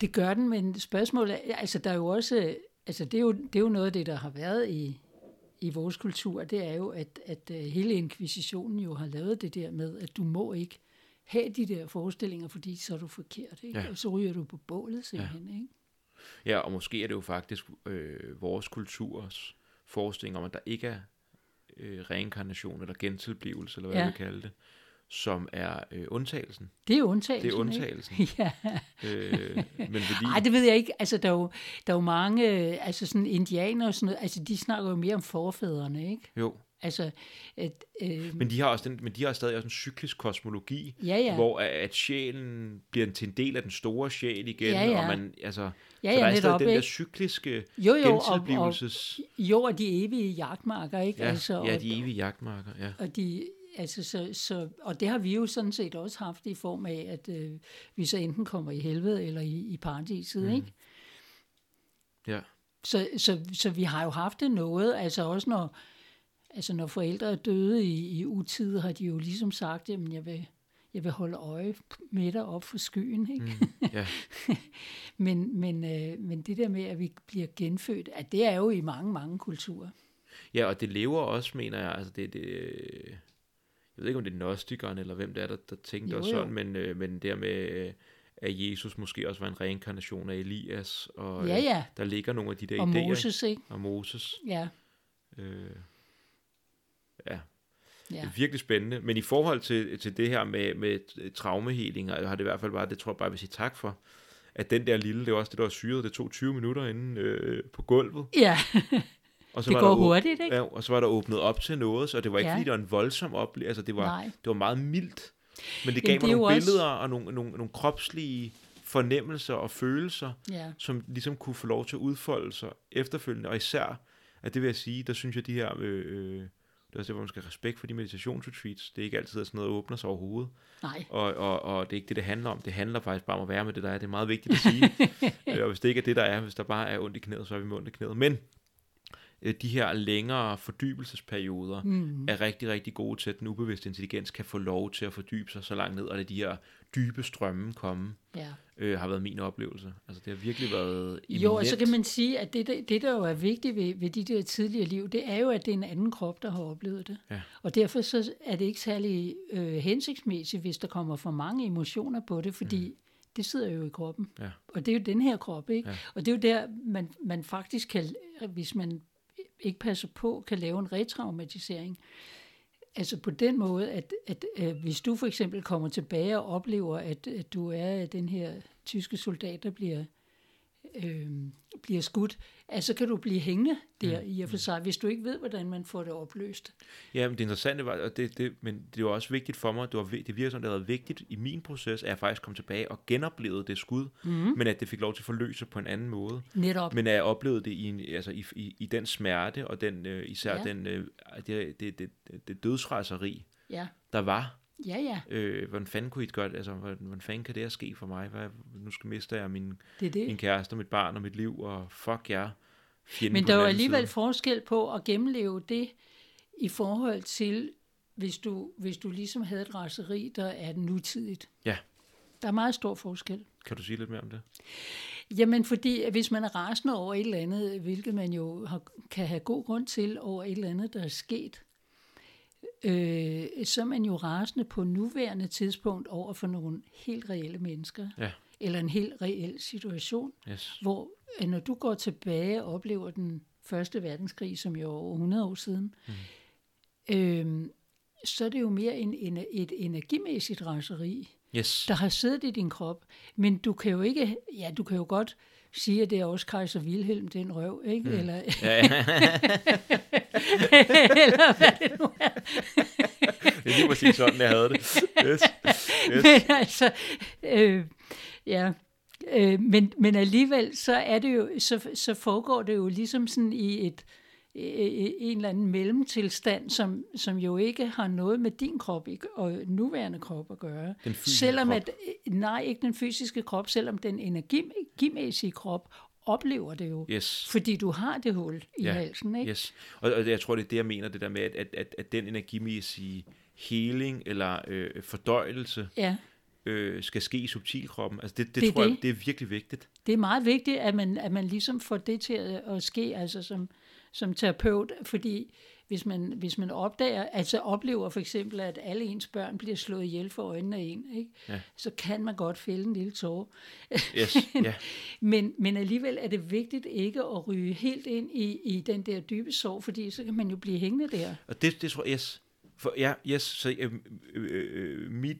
Det gør den, men spørgsmålet er, altså der er jo også, altså det er jo, det er jo noget af det, der har været i, i vores kultur, det er jo, at, at øh, hele inkvisitionen jo har lavet det der med, at du må ikke have de der forestillinger, fordi så er du forkert, ikke? Ja. Og så ryger du på bålet simpelthen, ja. ikke? Ja, og måske er det jo faktisk øh, vores kulturs forestilling om, at der ikke er øh, reinkarnation eller gentilblivelse, eller hvad ja. Vi kalde det, som er øh, undtagelsen. Det er undtagelsen, Det er undtagelsen. Ikke? [LAUGHS] ja. Øh, men fordi... Ej, det ved jeg ikke. Altså, der er jo, der er jo mange, øh, altså sådan indianer og sådan noget, altså de snakker jo mere om forfædrene, ikke? Jo, Altså, at, øh, men de har også den, men de har stadig også en cyklisk kosmologi, Ja, ja. hvor at, sjælen bliver til en del af den store sjæl igen, Ja, ja. og man, altså, Ja, så ja, der er netop, stadig den der cykliske Jo, jo, og- og- jo, og de evige jagtmarker, ikke? Ja, altså, ja, og, de evige jagtmarker, ja. og de, altså, så, så, og det har vi jo sådan set også haft i form af, at øh, vi så enten kommer i helvede eller i, i paradiset, mm. ikke? ja. Så, så, så vi har jo haft det noget, altså også når, altså når forældre er døde i, i utid, har de jo ligesom sagt, jamen jeg vil, jeg vil holde øje med dig op for skyen, ikke? Mm, ja. [LAUGHS] Men, men, øh, men det der med, at vi bliver genfødt, at det er jo i mange, mange kulturer. Ja, og det lever også, mener jeg, altså det, det jeg ved ikke, om det er gnostikeren, eller hvem det er, der, der tænkte Jo, også jo. sådan, men, øh, men der med, øh, at Jesus måske også var en reinkarnation af Elias, og Ja, ja. Øh, der ligger nogle af de der Og idéer. ikke? Moses, ikke? Og Moses. Ja, Øh, ja, det ja. er virkelig spændende. Men i forhold til, til det her med, med traumeheling, har det i hvert fald bare, det tror jeg bare, jeg vil sige tak for, at den der lille, det var også det, der var syret, det tog 20 minutter inde øh, på gulvet. Ja, Og så det var går der hurtigt, ikke? Ja, og så var der åbnet op til noget, så det var ikke, ja. Fordi det var en voldsom oplevelse, altså det var, Nej. det var meget mildt. Men det Jamen, gav det mig jo nogle også- billeder og nogle, nogle, nogle kropslige fornemmelser og følelser, Ja. som ligesom kunne få lov til at udfolde sig efterfølgende, og især, at det vil jeg sige, der synes jeg, de her, øh, øh, det er også derfor, man skal have respekt for de meditationsretreats. Det er ikke altid, at sådan noget åbner sig overhovedet. Nej. Og, og, og det er ikke det, det handler om. Det handler faktisk bare om at være med det, der er. Det er meget vigtigt at sige. [LAUGHS] Og hvis det ikke er det, der er, hvis der bare er ondt i knæet, så er vi med ondt i knæet. Men de her længere fordybelsesperioder mm. er rigtig, rigtig gode til, at den ubevidste intelligens kan få lov til at fordybe sig så langt ned, og det de her dybe strømme komme, Ja. øh, har været min oplevelse. Altså det har virkelig været Jo, og så eminent. kan man sige, at det, der- det der jo er vigtigt ved, ved de der tidligere liv, det er jo, at det er en anden krop, der har oplevet det. Ja. Og derfor så er det ikke særlig øh, hensigtsmæssigt, hvis der kommer for mange emotioner på det, fordi mm. det sidder jo i kroppen. Ja. Og det er jo den her krop, ikke? Ja. Og det er jo der, man, man faktisk kan, hvis man ikke passer på, kan lave en retraumatisering. Altså på den måde, at, at, at hvis du for eksempel kommer tilbage og oplever, at, at du er den her tyske soldat, der bliver, øh, bliver skudt, altså kan du blive hængende der mm. i og for sig, hvis du ikke ved, hvordan man får det opløst. Ja, men det interessante var, og det, det, men det var også vigtigt for mig, det, var, det virker som, det har været vigtigt i min proces, at jeg faktisk kom tilbage og genoplevede det skud, mm. men at det fik lov til at forløse på en anden måde. Netop. Men at jeg oplevede det i, en, altså i, i, i den smerte, og den, øh, især Ja. den, øh, det, det, det, det dødsrejseri, Ja, der var. Ja, ja, Øh, hvordan fanden kunne I gøre det? Altså, hvordan, fanden kan det her ske for mig? Hvad, nu skal miste jeg min, det det. min kæreste, og mit barn og mit liv, og fuck jer. fjenden Men der er anden alligevel side. forskel på at gennemleve det i forhold til, hvis du, hvis du ligesom havde et raseri, der er nutidigt. Ja. Der er meget stor forskel. Kan du sige lidt mere om det? Jamen, fordi hvis man er rasende over et eller andet, hvilket man jo har, kan have god grund til over et eller andet, der er sket, øh, så er man jo rasende på nuværende tidspunkt over for nogle helt reelle mennesker, Ja. eller en helt reel situation, Yes. hvor øh, når du går tilbage og oplever den første verdenskrig, som jo er over 100 år siden, mm. øh, så er det jo mere en, en, et energimæssigt raseri, Yes. der har siddet i din krop. Men du kan jo ikke, ja, du kan jo godt sige, at det er også kejser Wilhelm, den røv, ikke? Mm. Eller, Ja, ja. [LAUGHS] eller hvad det nu er. det er lige præcis sådan, jeg havde det. Yes. Yes. Men altså, øh, ja. Øh, men, men alligevel, så er det jo, så, så foregår det jo ligesom sådan i et, øh, en eller anden mellemtilstand, som, som jo ikke har noget med din krop ikke, og nuværende krop at gøre. Den selvom krop. At, nej, ikke den fysiske krop, selvom den energimæssige krop oplever det jo. Yes. Fordi du har det hul i Ja, halsen, ikke? Yes. Og, og jeg tror, det er det, jeg mener, det der med, at, at, at, den energimæssige healing eller øh, fordøjelse Ja, øh, skal ske i subtilkroppen. Altså det, det, Det tror det. det. jeg, det er virkelig vigtigt. det er meget vigtigt, at man, at man ligesom får det til at, at ske, altså som, som terapeut, fordi hvis man, hvis man opdager, altså oplever for eksempel, at alle ens børn bliver slået ihjel for øjnene af en, ikke? Ja. så kan man godt fælde en lille tårer. Yes. [LAUGHS] ja. Men, men alligevel er det vigtigt ikke at ryge helt ind i, i den der dybe sorg, fordi så kan man jo blive hængende der. Og det, det tror jeg, yes. For, ja, yes, så øh, øh, øh, mit,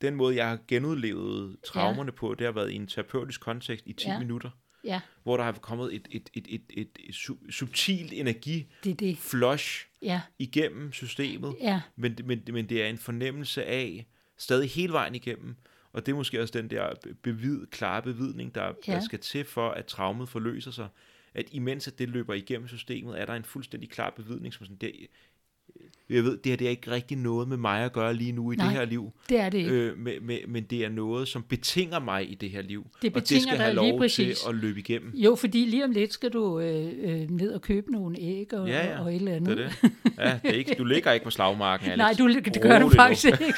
den måde, jeg har genudlevet traumerne ja. på, det har været i en terapeutisk kontekst i 10 Ja. ja. minutter, Ja, hvor der har kommet et, et, et, et, et, et su- subtilt energiflush det det. Ja, igennem systemet, ja, men, men, men det er en fornemmelse af, stadig hele vejen igennem, og det er måske også den der bevid, klare bevidning, der, ja. Ja. der skal til for, at traumet forløser sig, at imens at det løber igennem systemet, er der en fuldstændig klar bevidning, som sådan, det, jeg ved, det her det er ikke rigtig noget med mig at gøre lige nu i Nej, det her liv, det er det ikke. øh, men, men, men det er noget, som betinger mig i det her liv, Det og det betinger skal have lov præcis. til at løbe igennem. Jo, fordi lige om lidt skal du øh, øh, ned og købe nogle æg og, Ja, ja, og et eller andet. Det er det. Ja, det er ikke, du ligger ikke på slagmarken, Alex. Nej, du, det gør du nu. faktisk ikke.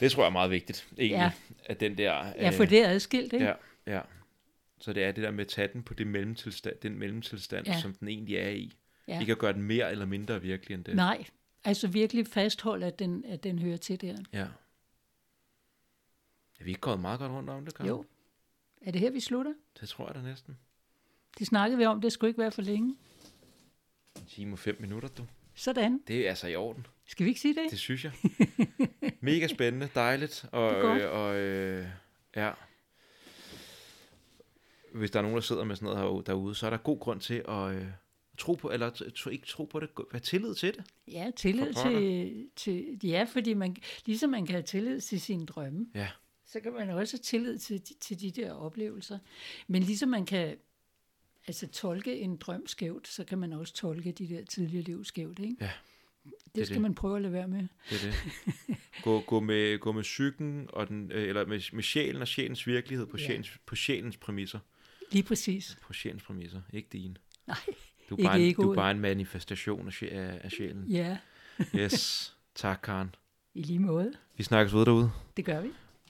Det tror jeg er meget vigtigt, egentlig, Ja. at den der... Ja, for det er adskilt, ikke? Ja, ja. Så det er det der med at tage den på det mellemtilstand, den mellemtilstand, Ja. som den egentlig er i. Ja. Ikke at gøre den mere eller mindre virkelig end det. Nej, altså virkelig fasthold, at den, at den hører til der. Ja. Er vi ikke gået meget godt rundt om det, Karen? Jo. Er det her, vi slutter? Det tror jeg da næsten. Det snakkede vi om, det skulle ikke være for længe. En time og fem minutter, du. Sådan. Det er altså i orden. Skal vi ikke sige det? Det synes jeg. Mega spændende, dejligt. Og, [LAUGHS] Det er godt. øh, og øh, ja. Hvis der er nogen, der sidder med sådan noget derude, så er der god grund til at øh, tro på, eller tro, ikke tro på det, have tillid til det. Ja, tillid til, til... Ja, fordi man, ligesom man kan have tillid til sine drømme, Ja. så kan man også have tillid til, de- til de der oplevelser. Men ligesom man kan altså tolke en drøm skævt, så kan man også tolke de der tidligere liv skævt, ikke? Ja, det, det skal det. man prøve at lade være med. Det er det. [LAUGHS] Gå, gå, med, gå med psyken, og den, øh, eller med, med sjælen og sjælens virkelighed på, Ja. sjælens, på sjælens præmisser. Lige præcis. På sjælens præmisser, ikke dine. Nej, Du er, Ikke bare en, du er bare en manifestation af, af sjælen. ja, Yes. Tak, Karen. i lige måde. Vi snakkes ved derude. Det gør vi.